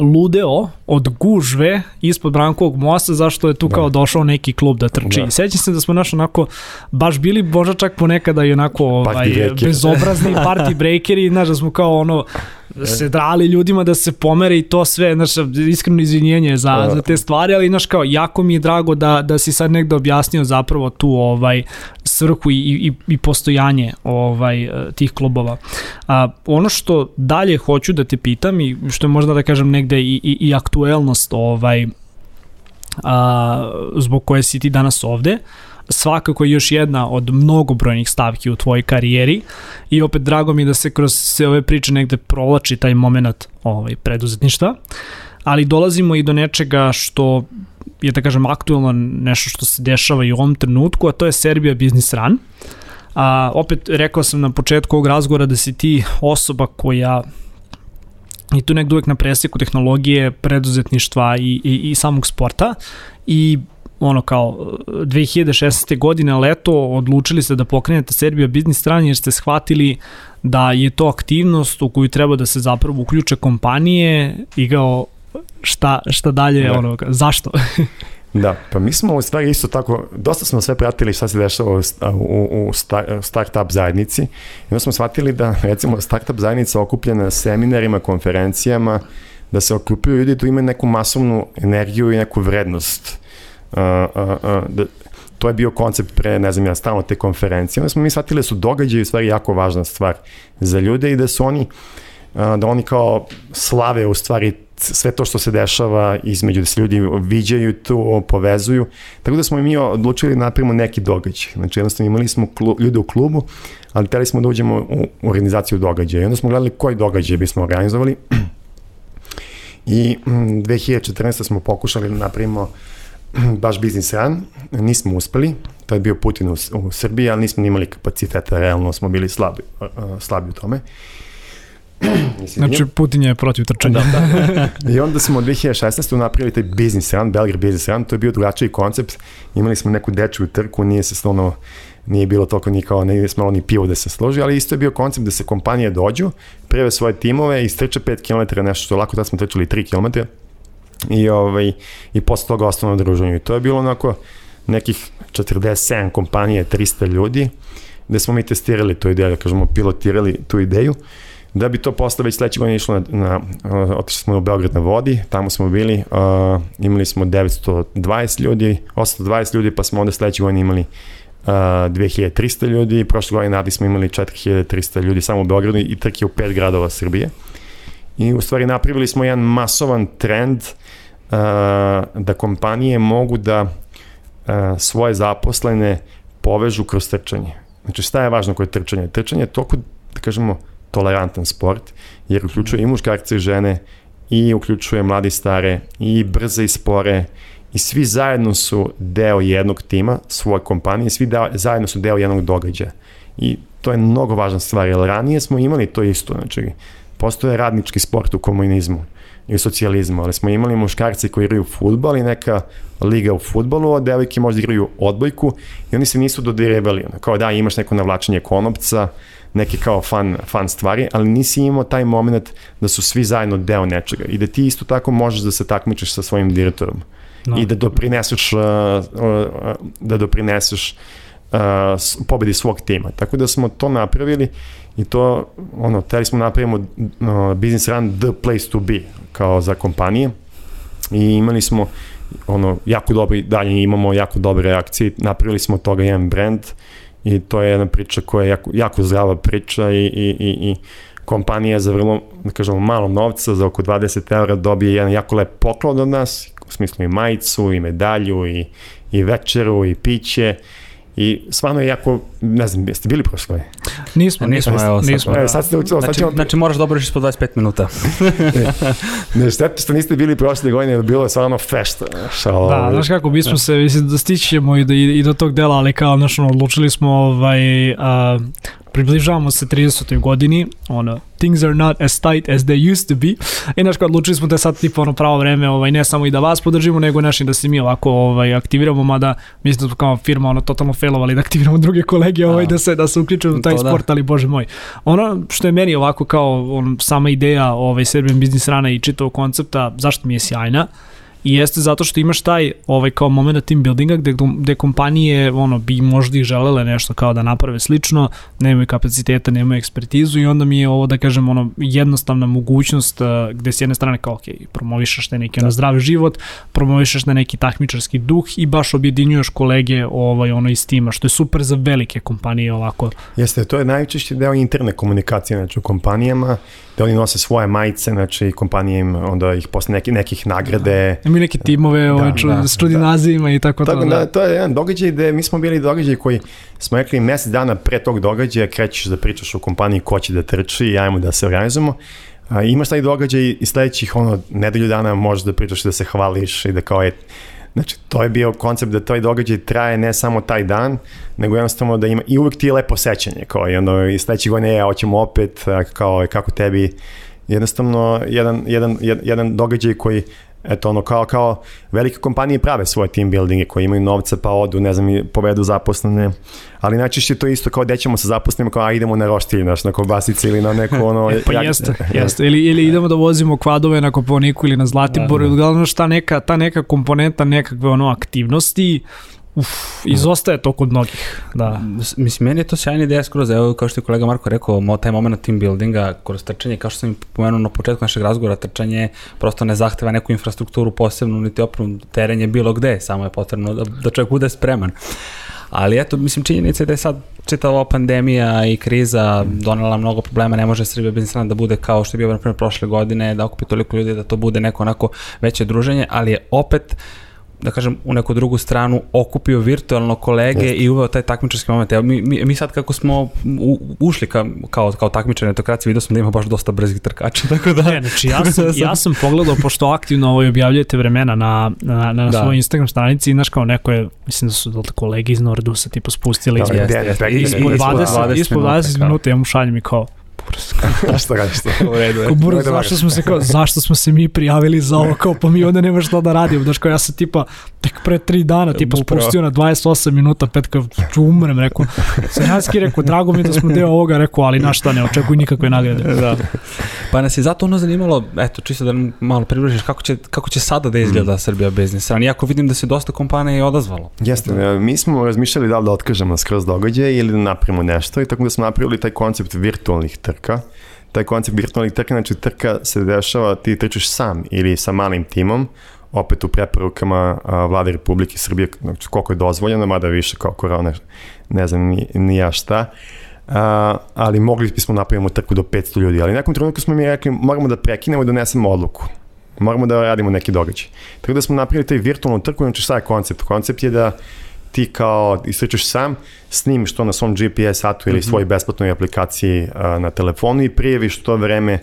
ludeo od gužve ispod Brankovog mosta zašto je tu da. kao došao neki klub da trči. Da. Sećam se da smo naš onako baš bili možda čak ponekada i onako ovaj, bezobrazni party breakeri, znaš da smo kao ono se drali ljudima da se pomere i to sve, znaš, iskreno izvinjenje za, za te stvari, ali znaš kao, jako mi je drago da, da si sad negde objasnio zapravo tu ovaj svrhu i, i, i postojanje ovaj tih klubova. A, ono što dalje hoću da te pitam i što je možda da kažem negde i, i, i aktuelnost ovaj a, zbog koje si ti danas ovde svakako još jedna od mnogobrojnih stavki u tvojoj karijeri i opet drago mi da se kroz sve ove priče negde provlači taj moment ovaj, preduzetništva, ali dolazimo i do nečega što je da kažem aktualno nešto što se dešava i u ovom trenutku, a to je Serbia Business Run. A, opet rekao sam na početku ovog razgovora da si ti osoba koja i tu nekdo uvek na presjeku tehnologije, preduzetništva i, i, i samog sporta i ono kao 2016. godine leto odlučili ste da pokrenete Serbia Business Run jer ste shvatili da je to aktivnost u koju treba da se zapravo uključe kompanije i kao šta, šta dalje, da. ono, zašto? Da, pa mi smo u stvari isto tako, dosta smo sve pratili šta se dešava u, u, u startup zajednici i onda smo shvatili da recimo startup zajednica okupljena na seminarima, konferencijama, da se okupljaju ljudi tu imaju neku masovnu energiju i neku vrednost. Uh, uh, uh, da, to je bio koncept pre, ne znam ja, stalno te konferencije. Onda smo mi shvatili da su događaji u stvari jako važna stvar za ljude i da su oni, da oni kao slave u stvari sve to što se dešava između da se ljudi viđaju to, povezuju. Tako da smo i mi odlučili da napravimo neki događaj. Znači jednostavno imali smo klub, ljude u klubu, ali hteli smo da uđemo u, organizaciju događaja. I onda smo gledali koji događaj bismo organizovali. I 2014. Mm, smo pokušali da napravimo baš biznis run, nismo uspeli, to je bio Putin u, u Srbiji, ali nismo imali kapaciteta, realno smo bili slabi, slabi u tome. znači Putin je protiv trčanja. Da, da. I onda smo 2016. napravili taj business run, Belgrade business run, to je bio drugačiji koncept, imali smo neku dečju trku, nije se stvarno nije bilo toliko ni kao, nije smelo ni pivo da se složi, ali isto je bio koncept da se kompanije dođu, preve svoje timove i strče 5 km, nešto što lako, tada smo trčali 3 km, i, ovaj, i posle toga ostalo na druženju. I to je bilo onako nekih 47 kompanije, 300 ljudi, gde smo mi testirali tu ideju, da kažemo, pilotirali tu ideju, da bi to posle već sledeće godine išlo na, na otišli smo u Beograd na vodi, tamo smo bili, uh, imali smo 920 ljudi, 820 ljudi, pa smo onda sledeće godine imali uh, 2300 ljudi, prošle godine nadi smo imali 4300 ljudi samo u Beogradu i trke u pet gradova Srbije. I u stvari napravili smo jedan masovan trend uh, da kompanije mogu da uh, svoje zaposlene povežu kroz trčanje. Znači šta je važno kod trčanja? Trčanje je toliko, da kažemo, tolerantan sport, jer uključuje i muškarce i žene, i uključuje mladi stare, i brze i spore, i svi zajedno su deo jednog tima, svoje kompanije, svi deo, zajedno su deo jednog događaja. I to je mnogo važna stvar, jer ranije smo imali to isto, znači, postoje radnički sport u komunizmu i u socijalizmu, ali smo imali muškarci koji igraju futbol i neka liga u futbolu, a devojke možda igraju odbojku i oni se nisu dodirebali, kao da imaš neko navlačenje konopca, neke kao fan, fan stvari, ali nisi imao taj moment da su svi zajedno deo nečega i da ti isto tako možeš da se takmičeš sa svojim direktorom no. i da doprineseš uh, uh, da doprineseš uh, pobedi svog tima. Tako da smo to napravili i to, ono, teli smo napravimo uh, business run the place to be, kao za kompanije i imali smo ono, jako dobri, dalje imamo jako dobre reakcije, napravili smo od toga jedan brand i to je jedna priča koja je jako, jako zdrava priča i, i, i, i kompanija za vrlo, da kažemo, malo novca, za oko 20 eura dobije jedan jako lep poklon od nas, u smislu i majicu, i medalju, i, i večeru, i piće, I stvarno je jako, ne znam, jeste bili prošle? Nismo, nismo, nismo, evo, nismo. Evo, sad ste znači, sad ćemo... znači moraš dobro ispod 25 minuta. ne, ne štete što niste bili prošle godine, bilo je stvarno fešta. Šalo, da, znaš kako, mi smo se, mislim, da stićemo i do, i do tog dela, ali kao, znaš, odlučili smo ovaj, uh, približavamo se 30. godini, ono, things are not as tight as they used to be. I znaš, odlučili smo da je sad tipa ono pravo vreme, ovaj, ne samo i da vas podržimo, nego našim da se mi ovako ovaj, aktiviramo, mada mislim da smo kao firma ono, totalno failovali da aktiviramo druge kolege, ovaj, da, se, da se uključuju u taj to, da. sport, da. ali bože moj. Ono što je meni ovako kao on, sama ideja ovaj, Serbian Business Rana i čitavog koncepta, zašto mi je sjajna, I jeste zato što imaš taj ovaj kao moment team buildinga gde, gde kompanije ono, bi možda i želele nešto kao da naprave slično, nemaju kapaciteta, nemaju ekspertizu i onda mi je ovo da kažem ono jednostavna mogućnost uh, gde s jedne strane kao ok, promovišeš te neki da. ono zdrav život, promovišeš na neki takmičarski duh i baš objedinjuješ kolege ovaj, ono iz tima, što je super za velike kompanije ovako. Jeste, to je najčešći deo interne komunikacije znači, u kompanijama, da oni nose svoje majice, znači kompanije im onda ih posle neki, nekih nagrade. Da Ima neke timove ovaj, ču, da, s čudnim da. nazivima i tako, Tako to. da, Da. to je jedan događaj gde mi smo bili događaj koji smo rekli mesec dana pre tog događaja krećeš da pričaš o kompaniji ko će da trči i ajmo da se organizujemo. A, imaš taj događaj i sledećih ono, nedelju dana možeš da pričaš da se hvališ i da kao je Znači, to je bio koncept da taj događaj traje ne samo taj dan, nego jednostavno da ima, i uvek ti je lepo sećanje, kao i ono, i sledeće godine, ja, hoćemo opet, kao, kako tebi, jednostavno, jedan, jedan, jedan događaj koji eto ono kao kao velike kompanije prave svoje team buildinge koji imaju novca pa odu ne znam i povedu zaposlene ali najčešće to je isto kao dećemo sa zaposlenima kao a idemo na roštilj naš na kobasice ili na neko ono Pa jak- jeste, jeste. Ili, ili idemo da vozimo kvadove na Koponiku ili na Zlatiboru, da, da. uglavnom šta neka, ta neka komponenta nekakve ono aktivnosti, uf, izostaje to kod mnogih. Da. Mislim, meni je to sjajna ideja skroz, evo kao što je kolega Marko rekao, taj moment team buildinga kroz trčanje, kao što sam pomenuo na početku našeg razgovora, trčanje prosto ne zahteva neku infrastrukturu posebnu, niti opremu, teren je bilo gde, samo je potrebno da, da čovjek bude spreman. Ali eto, mislim, činjenica je da je sad čitava pandemija i kriza donela mnogo problema, ne može Srbija bez da bude kao što je bio, na primjer, prošle godine, da okupi toliko ljudi, da to bude neko onako veće druženje, ali je opet da kažem, u neku drugu stranu okupio virtualno kolege Jeste. i uveo taj takmičarski moment. Evo, mi, mi, mi sad kako smo u, ušli ka, kao, kao takmičari na etokraciji, vidio smo da ima baš dosta brzih trkača, tako da... Ne, znači ja sam, ja sam pogledao, pošto aktivno ovaj objavljujete vremena na, na, na Da. svojoj Instagram stranici i znaš kao neko je, mislim da su da li kolege iz Nordusa tipa spustili Da, ispod, jeste, jeste, ispod, I- 20, ispod 20 kao. minuta, ja mu šaljem i kao, šta radiš to U redu je. Kao buro, Nemoj da zašto smo se kao, zašto smo se mi prijavili za ovo, kao pa mi onda nema šta da radimo, znaš kao ja sam tipa tek pre tri dana tipa Upravo. spustio na 28 minuta, pet kao ću umrem, rekao, Sanjanski rekao, drago mi je da smo deo ovoga, rekao, ali na šta ne očekuj nikakve nagrade. da. Pa nas je zato ono zanimalo, eto, čisto da malo približiš kako će, kako će sada da izgleda Srbija Business strana. Iako vidim da se dosta kompanija i odazvalo. Jeste, e, mi smo razmišljali da li da otkažemo skroz događaj ili da napravimo nešto i tako da smo napravili taj koncept virtualnih trka. Taj koncept virtualnih trka, znači trka se dešava, ti trčiš sam ili sa malim timom, opet u preporukama vlade Republike Srbije, znači koliko je dozvoljeno, mada više kao korona, ne znam ni, ni ja šta. A, ali mogli bismo napravimo trku do 500 ljudi, ali nekom trenutku smo mi rekli moramo da prekinemo i donesemo odluku moramo da radimo neki događaj. Tako da smo napravili taj virtualnu trku, znači šta je koncept? Koncept je da ti kao istračeš sam, snimiš to na svom GPS satu ili svoj besplatnoj aplikaciji a, na telefonu i prijaviš to vreme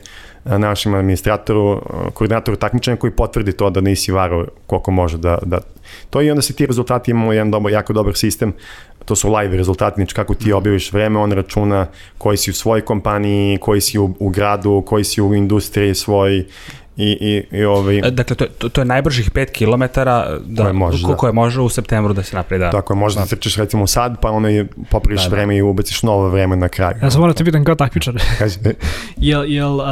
a, našem administratoru, a, koordinatoru takmičenja koji potvrdi to da nisi varao koliko može da, da to i onda se ti rezultati imamo jedan dobar, jako dobar sistem to su live rezultati, znači kako ti objaviš vreme, on računa koji si u svojoj kompaniji, koji si u, u gradu, koji si u industriji svoj i, i, i ovaj, Dakle, to je, to, to je najbržih 5 km da, Koje može, ko- da. koje može u septembru da se napravi, da. Tako je, možda da trčiš recimo sad, pa ono je popraviš Da, da. vreme i ubaciš novo vreme na kraju. Ja sam moram te pitan kao takmičar, Kaži, jel, jel, uh,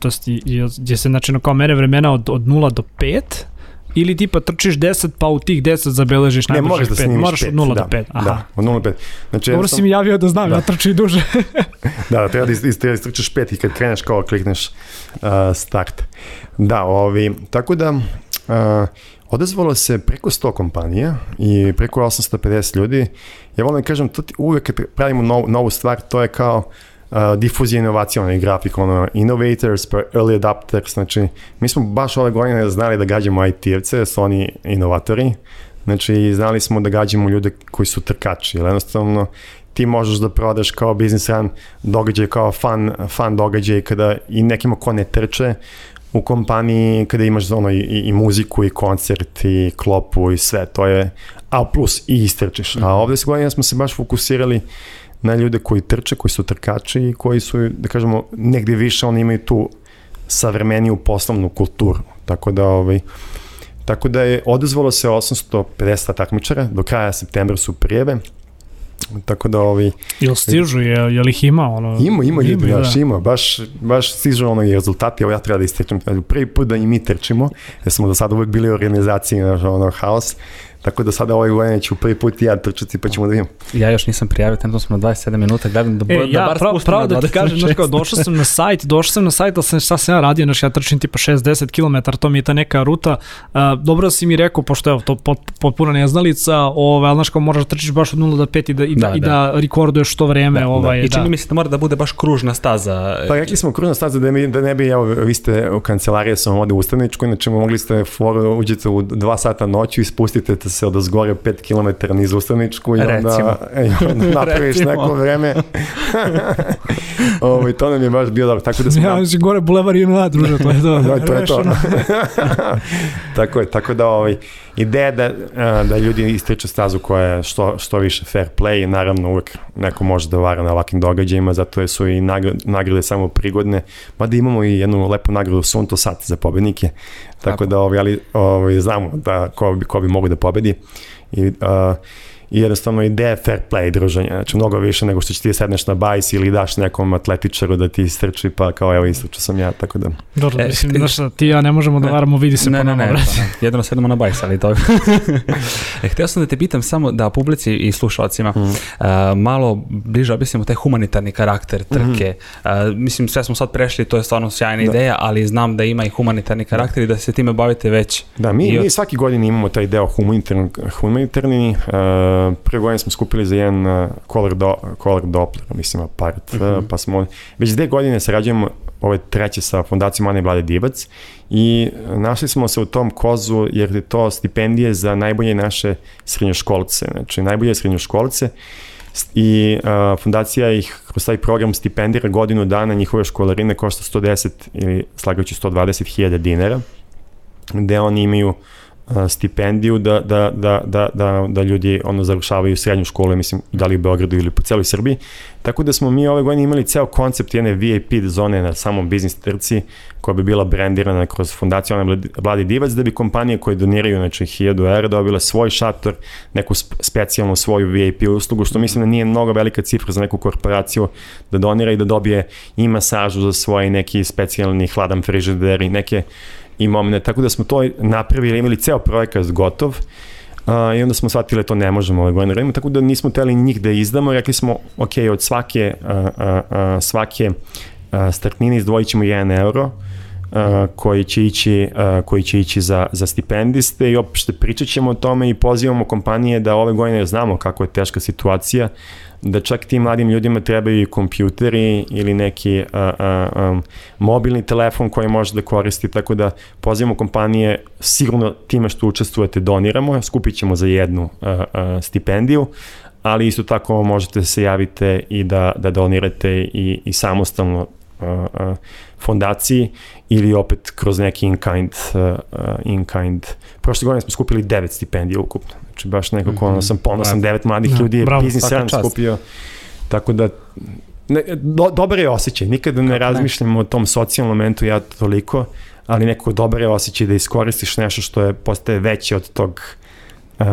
to sti, jel, je se znači kao mere vremena od, od 0 do 5, ili tipa trčiš 10 pa u tih 10 zabeležiš ne, najbržih moraš da 5, snimiš moraš pet, od 0 da, do 5, aha. Da, od 0 do 5. Znači, Dobro si mi javio da znam, Da. ja trčim i duže. Da, da, treba da, ist, treba da istrčeš pet i kad kreneš kao klikneš uh, start. Da, ovi, tako da uh, odazvalo se preko 100 kompanija i preko 850 ljudi. Ja volim da kažem, to ti, uvek kad pravimo nov, novu stvar, to je kao uh, difuzija inovacija, onaj grafik, ono, innovators, pa early adapters, znači, mi smo baš ove godine znali da gađamo IT-evce, su oni inovatori, znači, znali smo da gađamo ljude koji su trkači, jer jednostavno, ti možeš da prodaš kao business run događaj kao fan, fan događaj kada i nekima ko ne trče u kompaniji kada imaš ono i, i, muziku i koncert i klopu i sve to je a plus i istrčiš. A ovde se godina smo se baš fokusirali na ljude koji trče, koji su trkači i koji su, da kažemo, negde više oni imaju tu savremeniju poslovnu kulturu. Tako da, ovaj, tako da je odazvalo se 850 takmičara, do kraja septembra su prijeve, tako da ovaj, Jel stižu, je, je li ih ima? Ono, ima, ima ljudi, da. baš ima, baš, baš stižu ono i rezultati, evo ja treba da istrčim, prvi put da i mi trčimo, jer smo do sada uvek bili u organizaciji, ono, haos, Tako da sada ovaj godin ću prvi put i ja trčati pa ćemo da vidimo. Ja još nisam prijavio, trenutno smo na 27 minuta, gledam da, E, da ja bar pravo, spustim pravo na da ti kažem, znaš kao, 26. došao sam na sajt, došao sam na sajt, ali sam šta sam ja radio, znaš, ja trčim tipa 6-10 km, to mi je ta neka ruta. Uh, dobro si mi rekao, pošto je to pot, potpuna neznalica, ovaj, ali znaš kao moraš da trčiš baš od 0 do 5 i da, i da, Da, i da. da rekorduješ to vreme. Da, da. ovaj, I da. čini mi se da mora da bude baš kružna staza. Pa rekli smo kružna staza da, mi, da ne bi, evo, vi ste u kancelariji, sam ovde u Ustaničku, znači mogli ste foru, uđete u 2 sata noću i spustite se od ozgore 5 km niz Ustaničku i onda, Recimo. i onda napraviš Recimo. neko vreme. Ovo, to nam je baš bio dobro, tako da smo... Ja, mislim, gore bulevar i na druže, to je to. Da, to je to. Tako je, tako da ovaj, ideja da, a, da ljudi istriču stazu koja je što, što više fair play, naravno uvek neko može da vara na ovakvim događajima, zato su i nagrade, nagrade samo prigodne, mada imamo i jednu lepu nagradu Sunto Sat za pobednike, tako, Tako. da ovaj, ali, ovaj, znamo da ko bi, ko bi mogu da pobedi i a, i jednostavno ideja je fair play druženja, znači mnogo više nego što će ti da sedneš na bajs ili daš nekom atletičaru da ti istrči pa kao evo istrčao sam ja, tako da Dobro, E, mislim, ti- znaš šta, ti ja ne možemo da Ne. varamo, vidi se ne, po ne, nama, ne, pa, jedno sedemo na bajs, ali to... e, htio sam da te pitam samo da publici i slušalcima Mhm. uh, malo bliže objasnimo taj humanitarni karakter trke. Uh, mislim, sve smo sad prešli, to je stvarno sjajna. Da. ideja, ali znam da ima i humanitarni karakter i da se time bavite već. Da, mi, od- mi svaki godin imamo taj deo humanitarni, humanitarni uh, prve godine smo skupili za jedan uh, color, do, color Doppler, mislim, apart, uh Mhm. pa smo, već dve godine sarađujemo ove treće sa fondacijom Ane Vlade Divac i našli smo se u tom kozu jer je to stipendije za najbolje naše srednjoškolce, znači najbolje srednjoškolce i uh, fondacija ih kroz taj program stipendira godinu dana njihove školarine košta 110 ili slagajući 120 hiljada dinara gde oni imaju a, stipendiju da, da, da, da, da, da ljudi ono završavaju srednju školu, mislim, da li u Beogradu ili po celoj Srbiji. Tako da smo mi ove godine imali ceo koncept jedne VIP zone na samom biznis trci koja bi bila brendirana kroz fondaciju Ana Vladi Divac da bi kompanije koje doniraju znači 1000 evra dobile svoj šator, neku sp- specijalnu svoju VIP uslugu, što mislim da nije mnogo velika cifra za neku korporaciju da donira i da dobije i masažu za svoj neki specijalni hladan frižider i neke i momene, tako da smo to napravili, imali ceo projekat gotov Uh, I onda smo shvatili da to ne možemo ove godine da radimo, tako da nismo teli njih da izdamo, rekli smo, ok, od svake, uh, uh, uh, svake uh, startnine izdvojit ćemo 1 euro, uh, koji će ići, uh, koji će ići za, za stipendiste i opšte pričat ćemo o tome i pozivamo kompanije da ove godine znamo kako je teška situacija, da čak tim mladim ljudima trebaju i kompjuteri ili neki uh, uh, um, mobilni telefon koji može da koristi, tako da pozivamo kompanije, sigurno time što učestvujete doniramo, skupit ćemo za jednu uh, uh, stipendiju, ali isto tako možete se javite i da, da donirate i, i samostalno uh, uh, fondaciji ili opet kroz neki in-kind, uh, uh, in-kind. Prošle godine smo skupili devet stipendija ukupno. Znači baš nekako, mm -hmm. ono, sam ponosan, Bravo. devet mladih Da, ljudi je bravo, biznis svaka jedan čast. skupio. Tako da, ne, do, dobar je osjećaj. Nikada ne razmišljam o tom socijalnom momentu ja toliko, ali neko dobar je osjećaj da iskoristiš nešto što je postaje veće od tog uh,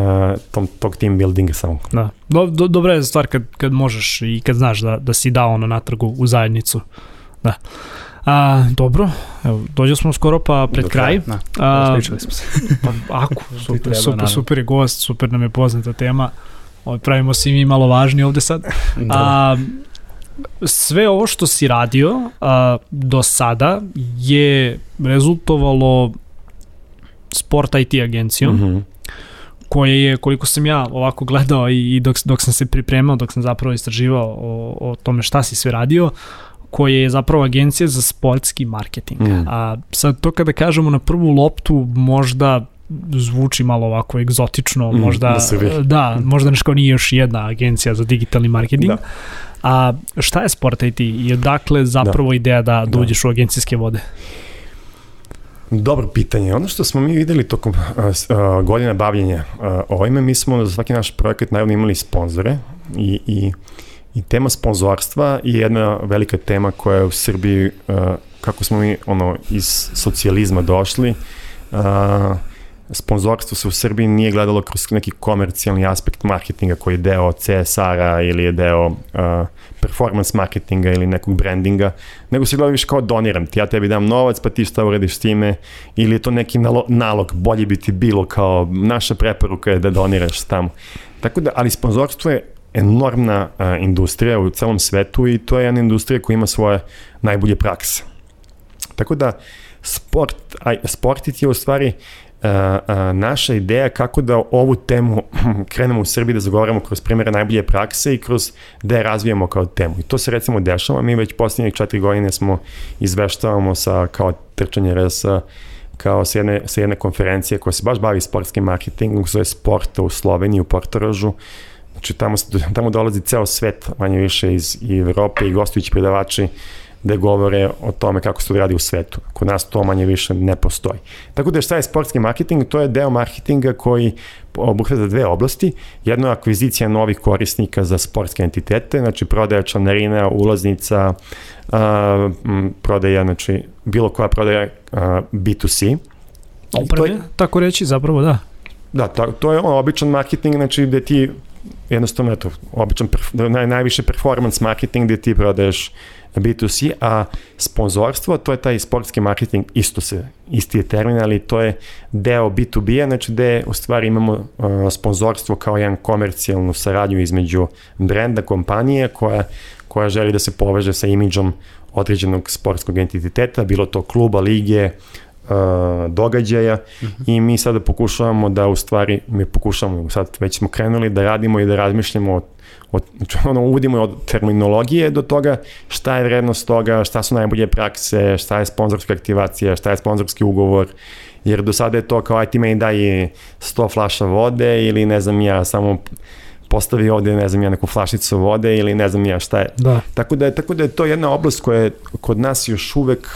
tom, tog team buildinga samo. Da. Do, do, dobra je stvar kad, kad možeš i kad znaš da, da si dao ono natrgu u zajednicu. Da. A, dobro, evo, dođe smo skoro pa pred Do kraj. Da, A, pričali smo se. Pa, ako, super, treba, super, super je gost, super nam je poznata tema. Ovaj, pravimo se i mi malo važni ovde sad. Da. A, sve ovo što si radio a, do sada je rezultovalo Sport IT agencijom, mm -hmm. koje je, koliko sam ja ovako gledao i, i dok, dok sam se pripremao, dok sam zapravo istraživao o, o tome šta si sve radio, koje je zapravo agencija za sportski marketing. Mm. A sad to kada kažemo na prvu loptu možda zvuči malo ovako egzotično, Mm, možda da da, možda nešto nije još jedna agencija za digitalni marketing. Da. A šta je Sport IT i odakle zapravo ideja da, da Da. uđeš u agencijske vode? Dobro pitanje. Ono što smo mi videli tokom uh, uh, godina bavljenja uh, ovime, mi smo za svaki naš projekat naravno imali sponzore i, i, i tema sponzorstva je jedna velika tema koja je u Srbiji, uh, kako smo mi ono iz socijalizma došli, uh, sponzorstvo se u Srbiji nije gledalo kroz neki komercijalni aspekt marketinga koji je deo CSR-a ili je deo uh, performance marketinga ili nekog brandinga, nego se gleda više kao doniram ti, ja tebi dam novac pa ti šta urediš s time ili je to neki nalo, nalog, bolje bi ti bilo kao naša preporuka je da doniraš tamo. Tako da, ali sponzorstvo je enormna uh, industrija u celom svetu i to je jedna industrija koja ima svoje najbolje prakse. Tako da, sport, aj, sportit je u stvari a, a, naša ideja kako da ovu temu krenemo u Srbiji da zagovaramo kroz primjere najbolje prakse i kroz da je razvijamo kao temu. I to se recimo dešava, mi već posljednjih četiri godine smo izveštavamo sa kao trčanje RS kao sa jedne, sa jedne konferencije koja se baš bavi sportskim marketingom, zove Sporta u Sloveniji, u Portoražu, Znači tamo, tamo dolazi ceo svet, manje više iz i Evrope i gostujući predavači da govore o tome kako se to radi u svetu. Kod nas to manje više ne postoji. Tako da šta je sportski marketing? To je deo marketinga koji obuhvata dve oblasti. Jedno je akvizicija novih korisnika za sportske entitete, znači prodaja članarina, ulaznica, a, prodaja, znači bilo koja prodaja a, B2C. Opreme, je, tako reći, zapravo da. Da, to, to je on, običan marketing, znači gde ti jednostavno, eto, običan, naj, najviše performance marketing gde ti prodaješ B2C, a sponzorstvo, to je taj sportski marketing, isto se, isti je termin, ali to je deo B2B-a, znači gde u stvari imamo uh, sponzorstvo kao jedan komercijalnu saradnju između brenda, kompanije koja, koja želi da se poveže sa imidžom određenog sportskog entiteta, bilo to kluba, lige, događaja uh. -huh. i mi sada pokušavamo da u stvari, mi pokušavamo, sad već smo krenuli da radimo i da razmišljamo o od, znači ono, uvodimo od terminologije do toga šta je vrednost toga, šta su najbolje prakse, šta je sponzorska aktivacija, šta je sponzorski ugovor, jer do sada je to kao aj ti meni daj 100 flaša vode ili ne znam ja samo postavi ovde, ne znam ja, neku flašicu vode ili ne znam ja šta je. Da. Tako da je, tako da je to jedna oblast koja je kod nas još uvek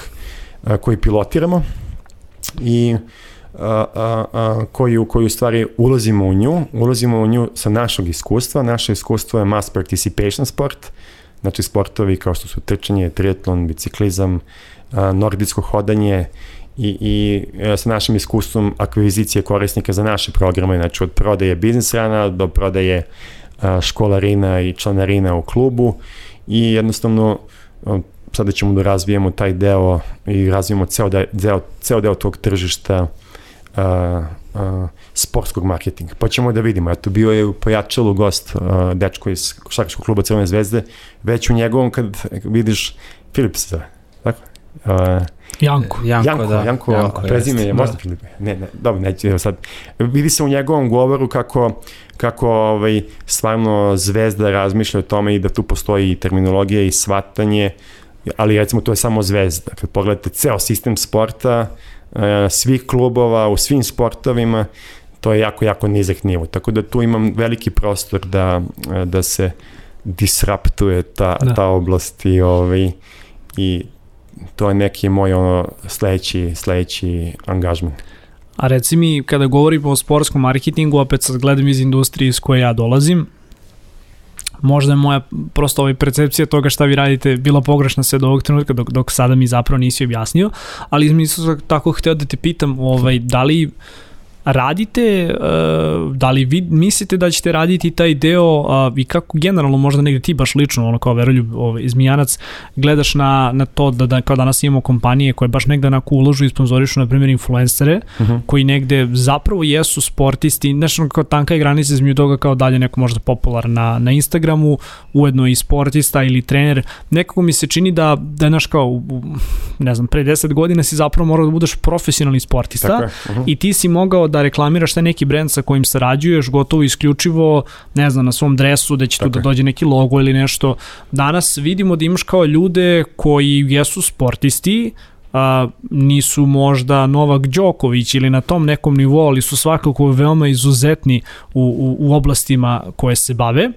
koji pilotiramo i a, a, a, koju, koju stvari ulazimo u nju, ulazimo u nju sa našog iskustva. Naše iskustvo je mass participation sport, znači sportovi kao što su trčanje, triatlon, biciklizam, a, nordijsko hodanje i, i a, sa našim iskustvom akvizicije korisnika za naše programe, znači od prodaje biznis rana do prodaje školarina i članarina u klubu i jednostavno sada ćemo da razvijemo taj deo i razvijemo ceo deo, ceo deo tog tržišta uh, uh, sportskog marketinga. Pa ćemo da vidimo. Eto, bio je u pojačalu gost uh, dečko iz Košarkaškog kluba Crvene zvezde. Već u njegovom, kad vidiš, Filip se zove, tako? Uh, Janko. Janko, Janko, da. Janko, Janko prezime je, možda da. Filip. Ne, ne, dobro, neće, evo sad. Vidi se u njegovom govoru kako, kako ovaj, stvarno zvezda razmišlja o tome i da tu postoji terminologija i svatanje, ali recimo to je samo zvezda. Kad pogledate ceo sistem sporta, E, svih klubova u svim sportovima, to je jako, jako nizak nivo. Tako da tu imam veliki prostor da, da se disruptuje ta, da. ta oblast i, ovaj, i to je neki moj ono sledeći, sledeći angažman. A reci mi, kada govorimo o sportskom marketingu, opet sad gledam iz industrije iz koje ja dolazim, možda je moja prosto ovaj percepcija toga šta vi radite bila pogrešna sve do ovog trenutka dok, dok sada mi zapravo nisi objasnio, ali mi sam tako hteo da te pitam ovaj, da li radite, uh, da li vi mislite da ćete raditi taj deo uh, i kako generalno možda negde ti baš lično, ono kao veroljub ovaj, izmijanac, gledaš na, na to da, da kao danas imamo kompanije koje baš negde onako uložu i sponzorišu, na primjer, influencere, uh mhm. -huh. koji negde zapravo jesu sportisti, nešto kao tanka je granica između toga kao dalje neko možda popular na, na Instagramu, ujedno i sportista ili trener, nekako mi se čini da, da je naš kao, ne znam, pre 10 godina si zapravo morao da budeš profesionalni sportista uh -huh. i ti si mogao da reklamiraš taj neki brend sa kojim sarađuješ, gotovo isključivo, ne znam, na svom dresu, da će Tako tu da dođe neki logo ili nešto. Danas vidimo da imaš kao ljude koji jesu sportisti, a, nisu možda Novak Đoković ili na tom nekom nivou, ali su svakako veoma izuzetni u, u, u oblastima koje se bave,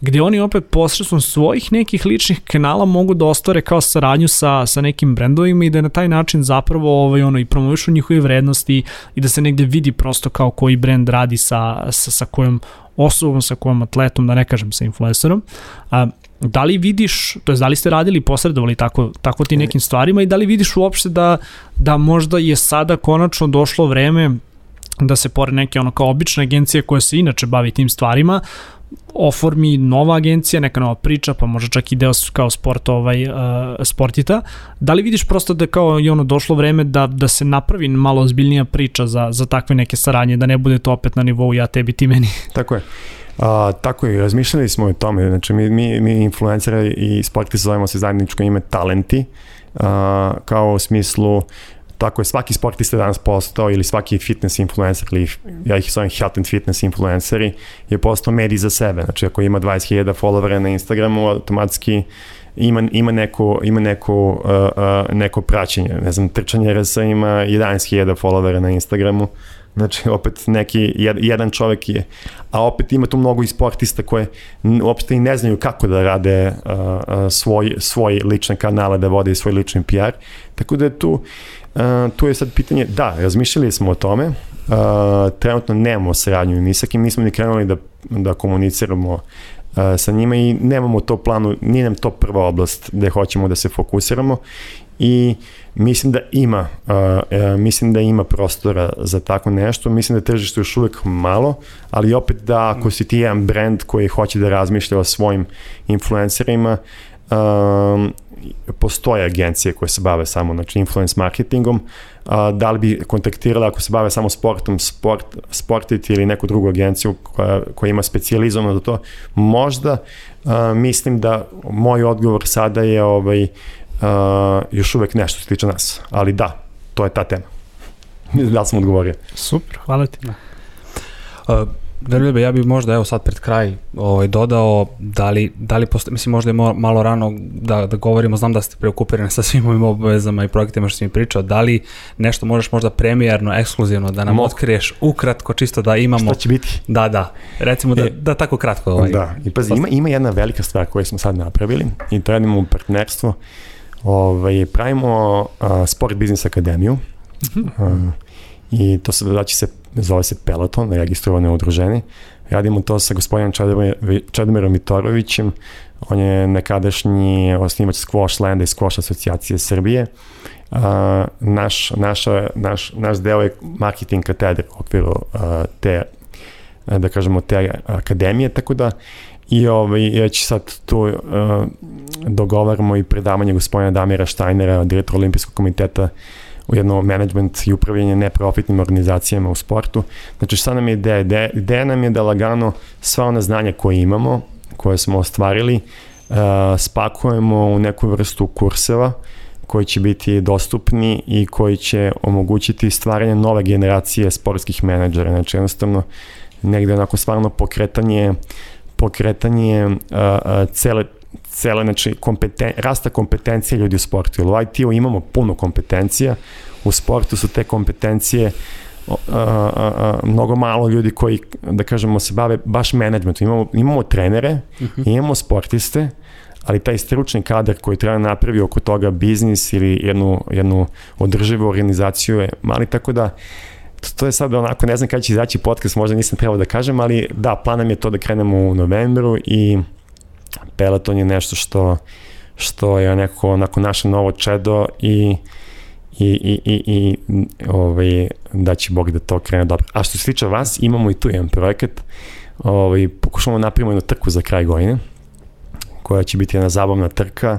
gde oni opet posredstvom svojih nekih ličnih kanala mogu da ostvare kao saradnju sa, sa nekim brendovima i da na taj način zapravo ovaj, ono, i promovišu njihove vrednosti i da se negde vidi prosto kao koji brend radi sa, sa, sa kojom osobom, sa kojom atletom, da ne kažem sa influencerom. A, Da li vidiš, to je da li ste radili posredovali tako, tako ti nekim stvarima i da li vidiš uopšte da, da možda je sada konačno došlo vreme da se pored neke ono kao obične agencije koja se inače bavi tim stvarima, oformi nova agencija, neka nova priča, pa možda čak i deo kao sport, ovaj, uh, sportita. Da li vidiš prosto da kao i ono došlo vreme da, da se napravi malo ozbiljnija priča za, za takve neke saradnje, da ne bude to opet na nivou ja tebi ti meni? Tako je. A, tako je, razmišljali smo o tome, znači mi, mi, mi influenceri i sportisti zovemo se zajedničko ime talenti, a, kao u smislu tako je svaki sportista danas postao ili svaki fitness influencer ili ja ih zovem health and fitness influenceri je postao medij za sebe. Znači ako ima 20.000 followera na Instagramu, automatski ima, ima, neko, ima neko, uh, uh, neko praćenje. Ne znam, trčanje RS ima 11.000 followera na Instagramu, Znači, opet neki, jedan čovek je, a opet ima tu mnogo i sportista koje uopšte i ne znaju kako da rade uh, uh, svoj, svoj lične kanale, da vode svoj lični PR. Tako da je tu, uh, tu je sad pitanje, da, razmišljali smo o tome, uh, trenutno nemamo saradnju ni sa kim, nismo ni krenuli da, da komuniciramo uh, sa njima i nemamo to planu, nije nam to prva oblast gde hoćemo da se fokusiramo i mislim da ima uh, mislim da ima prostora za tako nešto. Mislim da je tržište još uvek malo ali opet da ako si ti jedan brand koji hoće da razmišlja o svojim influencerima um, postoje agencije koje se bave samo znači influence marketingom a, da li bi kontaktirala ako se bave samo sportom sport, sportiti ili neku drugu agenciju koja, koja ima specijalizovano za to možda a, mislim da moj odgovor sada je ovaj uh, još uvek nešto se tiče nas. Ali da, to je ta tema. da sam odgovorio. Super, hvala ti. Da. Uh, Veljube, ja bih možda evo sad pred kraj ovaj, dodao da li, da li postoji, mislim možda je malo rano da, da govorimo, znam da ste preokupirani sa svim ovim obavezama i projektima što si mi pričao, da li nešto možeš možda premijerno, ekskluzivno da nam Mo. otkriješ ukratko, čisto da imamo... Šta će biti? Da, da, recimo da, e, da tako kratko. Ovaj, da, i pazi, ima, ima jedna velika stvar koju smo sad napravili i to radimo u partnerstvu uh, Ovaj, pravimo uh, Sport Business Akademiju uh, i to se, znači se, zove se Peloton, registrovane udruženi. Radimo to sa gospodinom Čadomirom Mitorovićem, on je nekadašnji osnivač Squash Landa i Squash asocijacije Srbije. Uh, naš, naša, naš, naš deo je marketing katedra u okviru uh, te, da kažemo, te akademije, tako da I ovaj, ja ću sad tu uh, dogovaramo i predavanje gospodina Damira Štajnera, direktora Olimpijskog komiteta u jedno management i upravljanje neprofitnim organizacijama u sportu. Znači šta nam je ideja? Ideja, nam je da lagano sva ona znanja koje imamo, koje smo ostvarili, uh, spakujemo u neku vrstu kurseva koji će biti dostupni i koji će omogućiti stvaranje nove generacije sportskih menadžera. Znači jednostavno negde onako stvarno pokretanje uh, pokretanje uh, cele cele, znači, kompeten, rasta kompetencije ljudi u sportu. Jer u IT-u imamo puno kompetencija, u sportu su te kompetencije uh, uh, uh, mnogo malo ljudi koji, da kažemo, se bave baš menadžmentom. Imamo, imamo trenere, uh mhm. -huh. imamo sportiste, ali taj stručni kadar koji treba da napravi oko toga biznis ili jednu, jednu održivu organizaciju je mali, tako da to je sad onako, ne znam kada će izaći podcast, možda nisam trebao da kažem, ali da, plan nam je to da krenemo u novembru i Peloton je nešto što, što je neko onako naše novo čedo i i, i, i, i ovaj, da će Bog da to krene dobro. A što se tiče vas, imamo i tu jedan projekat, ovaj, pokušamo da napravimo jednu trku za kraj godine, koja će biti jedna zabavna trka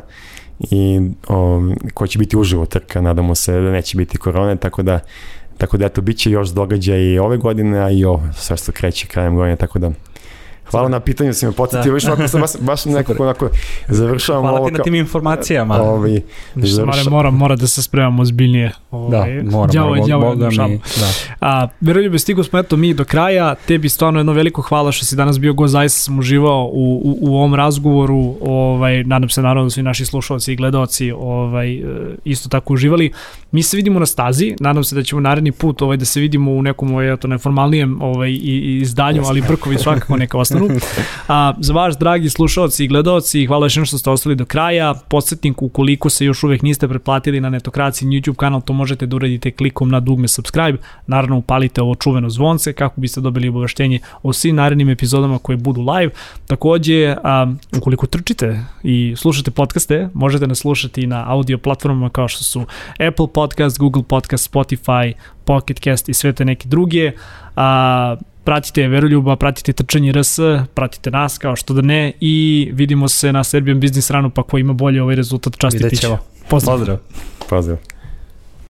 i um, koja će biti uživo trka, nadamo se da neće biti korone, tako da Tako da eto, bit će još događaj i ove godine, a i ovo sve što kreće krajem godine, tako da Hvala na pitanju, si me podsjetio, da. više ovako sam baš, baš nekako onako završavam Hvala ovo. Hvala ti na tim informacijama. Ovi, završa... mora, mora da se spremamo ozbiljnije. Ovaj, da, mora, djavo, mora, djavo, boga mi. Da. A, Veroljube, stigo smo eto mi do kraja, tebi stvarno jedno veliko hvala što si danas bio go, zaista sam uživao u, u, u ovom razgovoru, ovaj, nadam se naravno da svi naši slušalci i gledaoci ovaj, e, isto tako uživali. Mi se vidimo na stazi, nadam se da ćemo naredni put ovaj, da se vidimo u nekom ovaj, eto, neformalnijem ovaj, izdanju, ali brkovi svakako neka ostanu. A, za vaš dragi slušalci i gledaoci, hvala još što ste ostali do kraja. Podsjetnik, ukoliko se još uvek niste pretplatili na Netokraciji YouTube kanal, to možete da uradite klikom na dugme subscribe, naravno upalite ovo čuveno zvonce kako biste dobili obaveštenje o svim narednim epizodama koje budu live. Takođe, a, ukoliko trčite i slušate podcaste, možete nas slušati na audio platformama kao što su Apple Podcast, Google Podcast, Spotify, Pocket Cast i sve te neke druge. A, pratite Veroljuba, pratite Trčanje RS, pratite nas kao što da ne i vidimo se na Serbian Business Runu pa ko ima bolje ovaj rezultat častiti Vidjet ćemo. Pozdrav. Pozdrav. Pozdrav.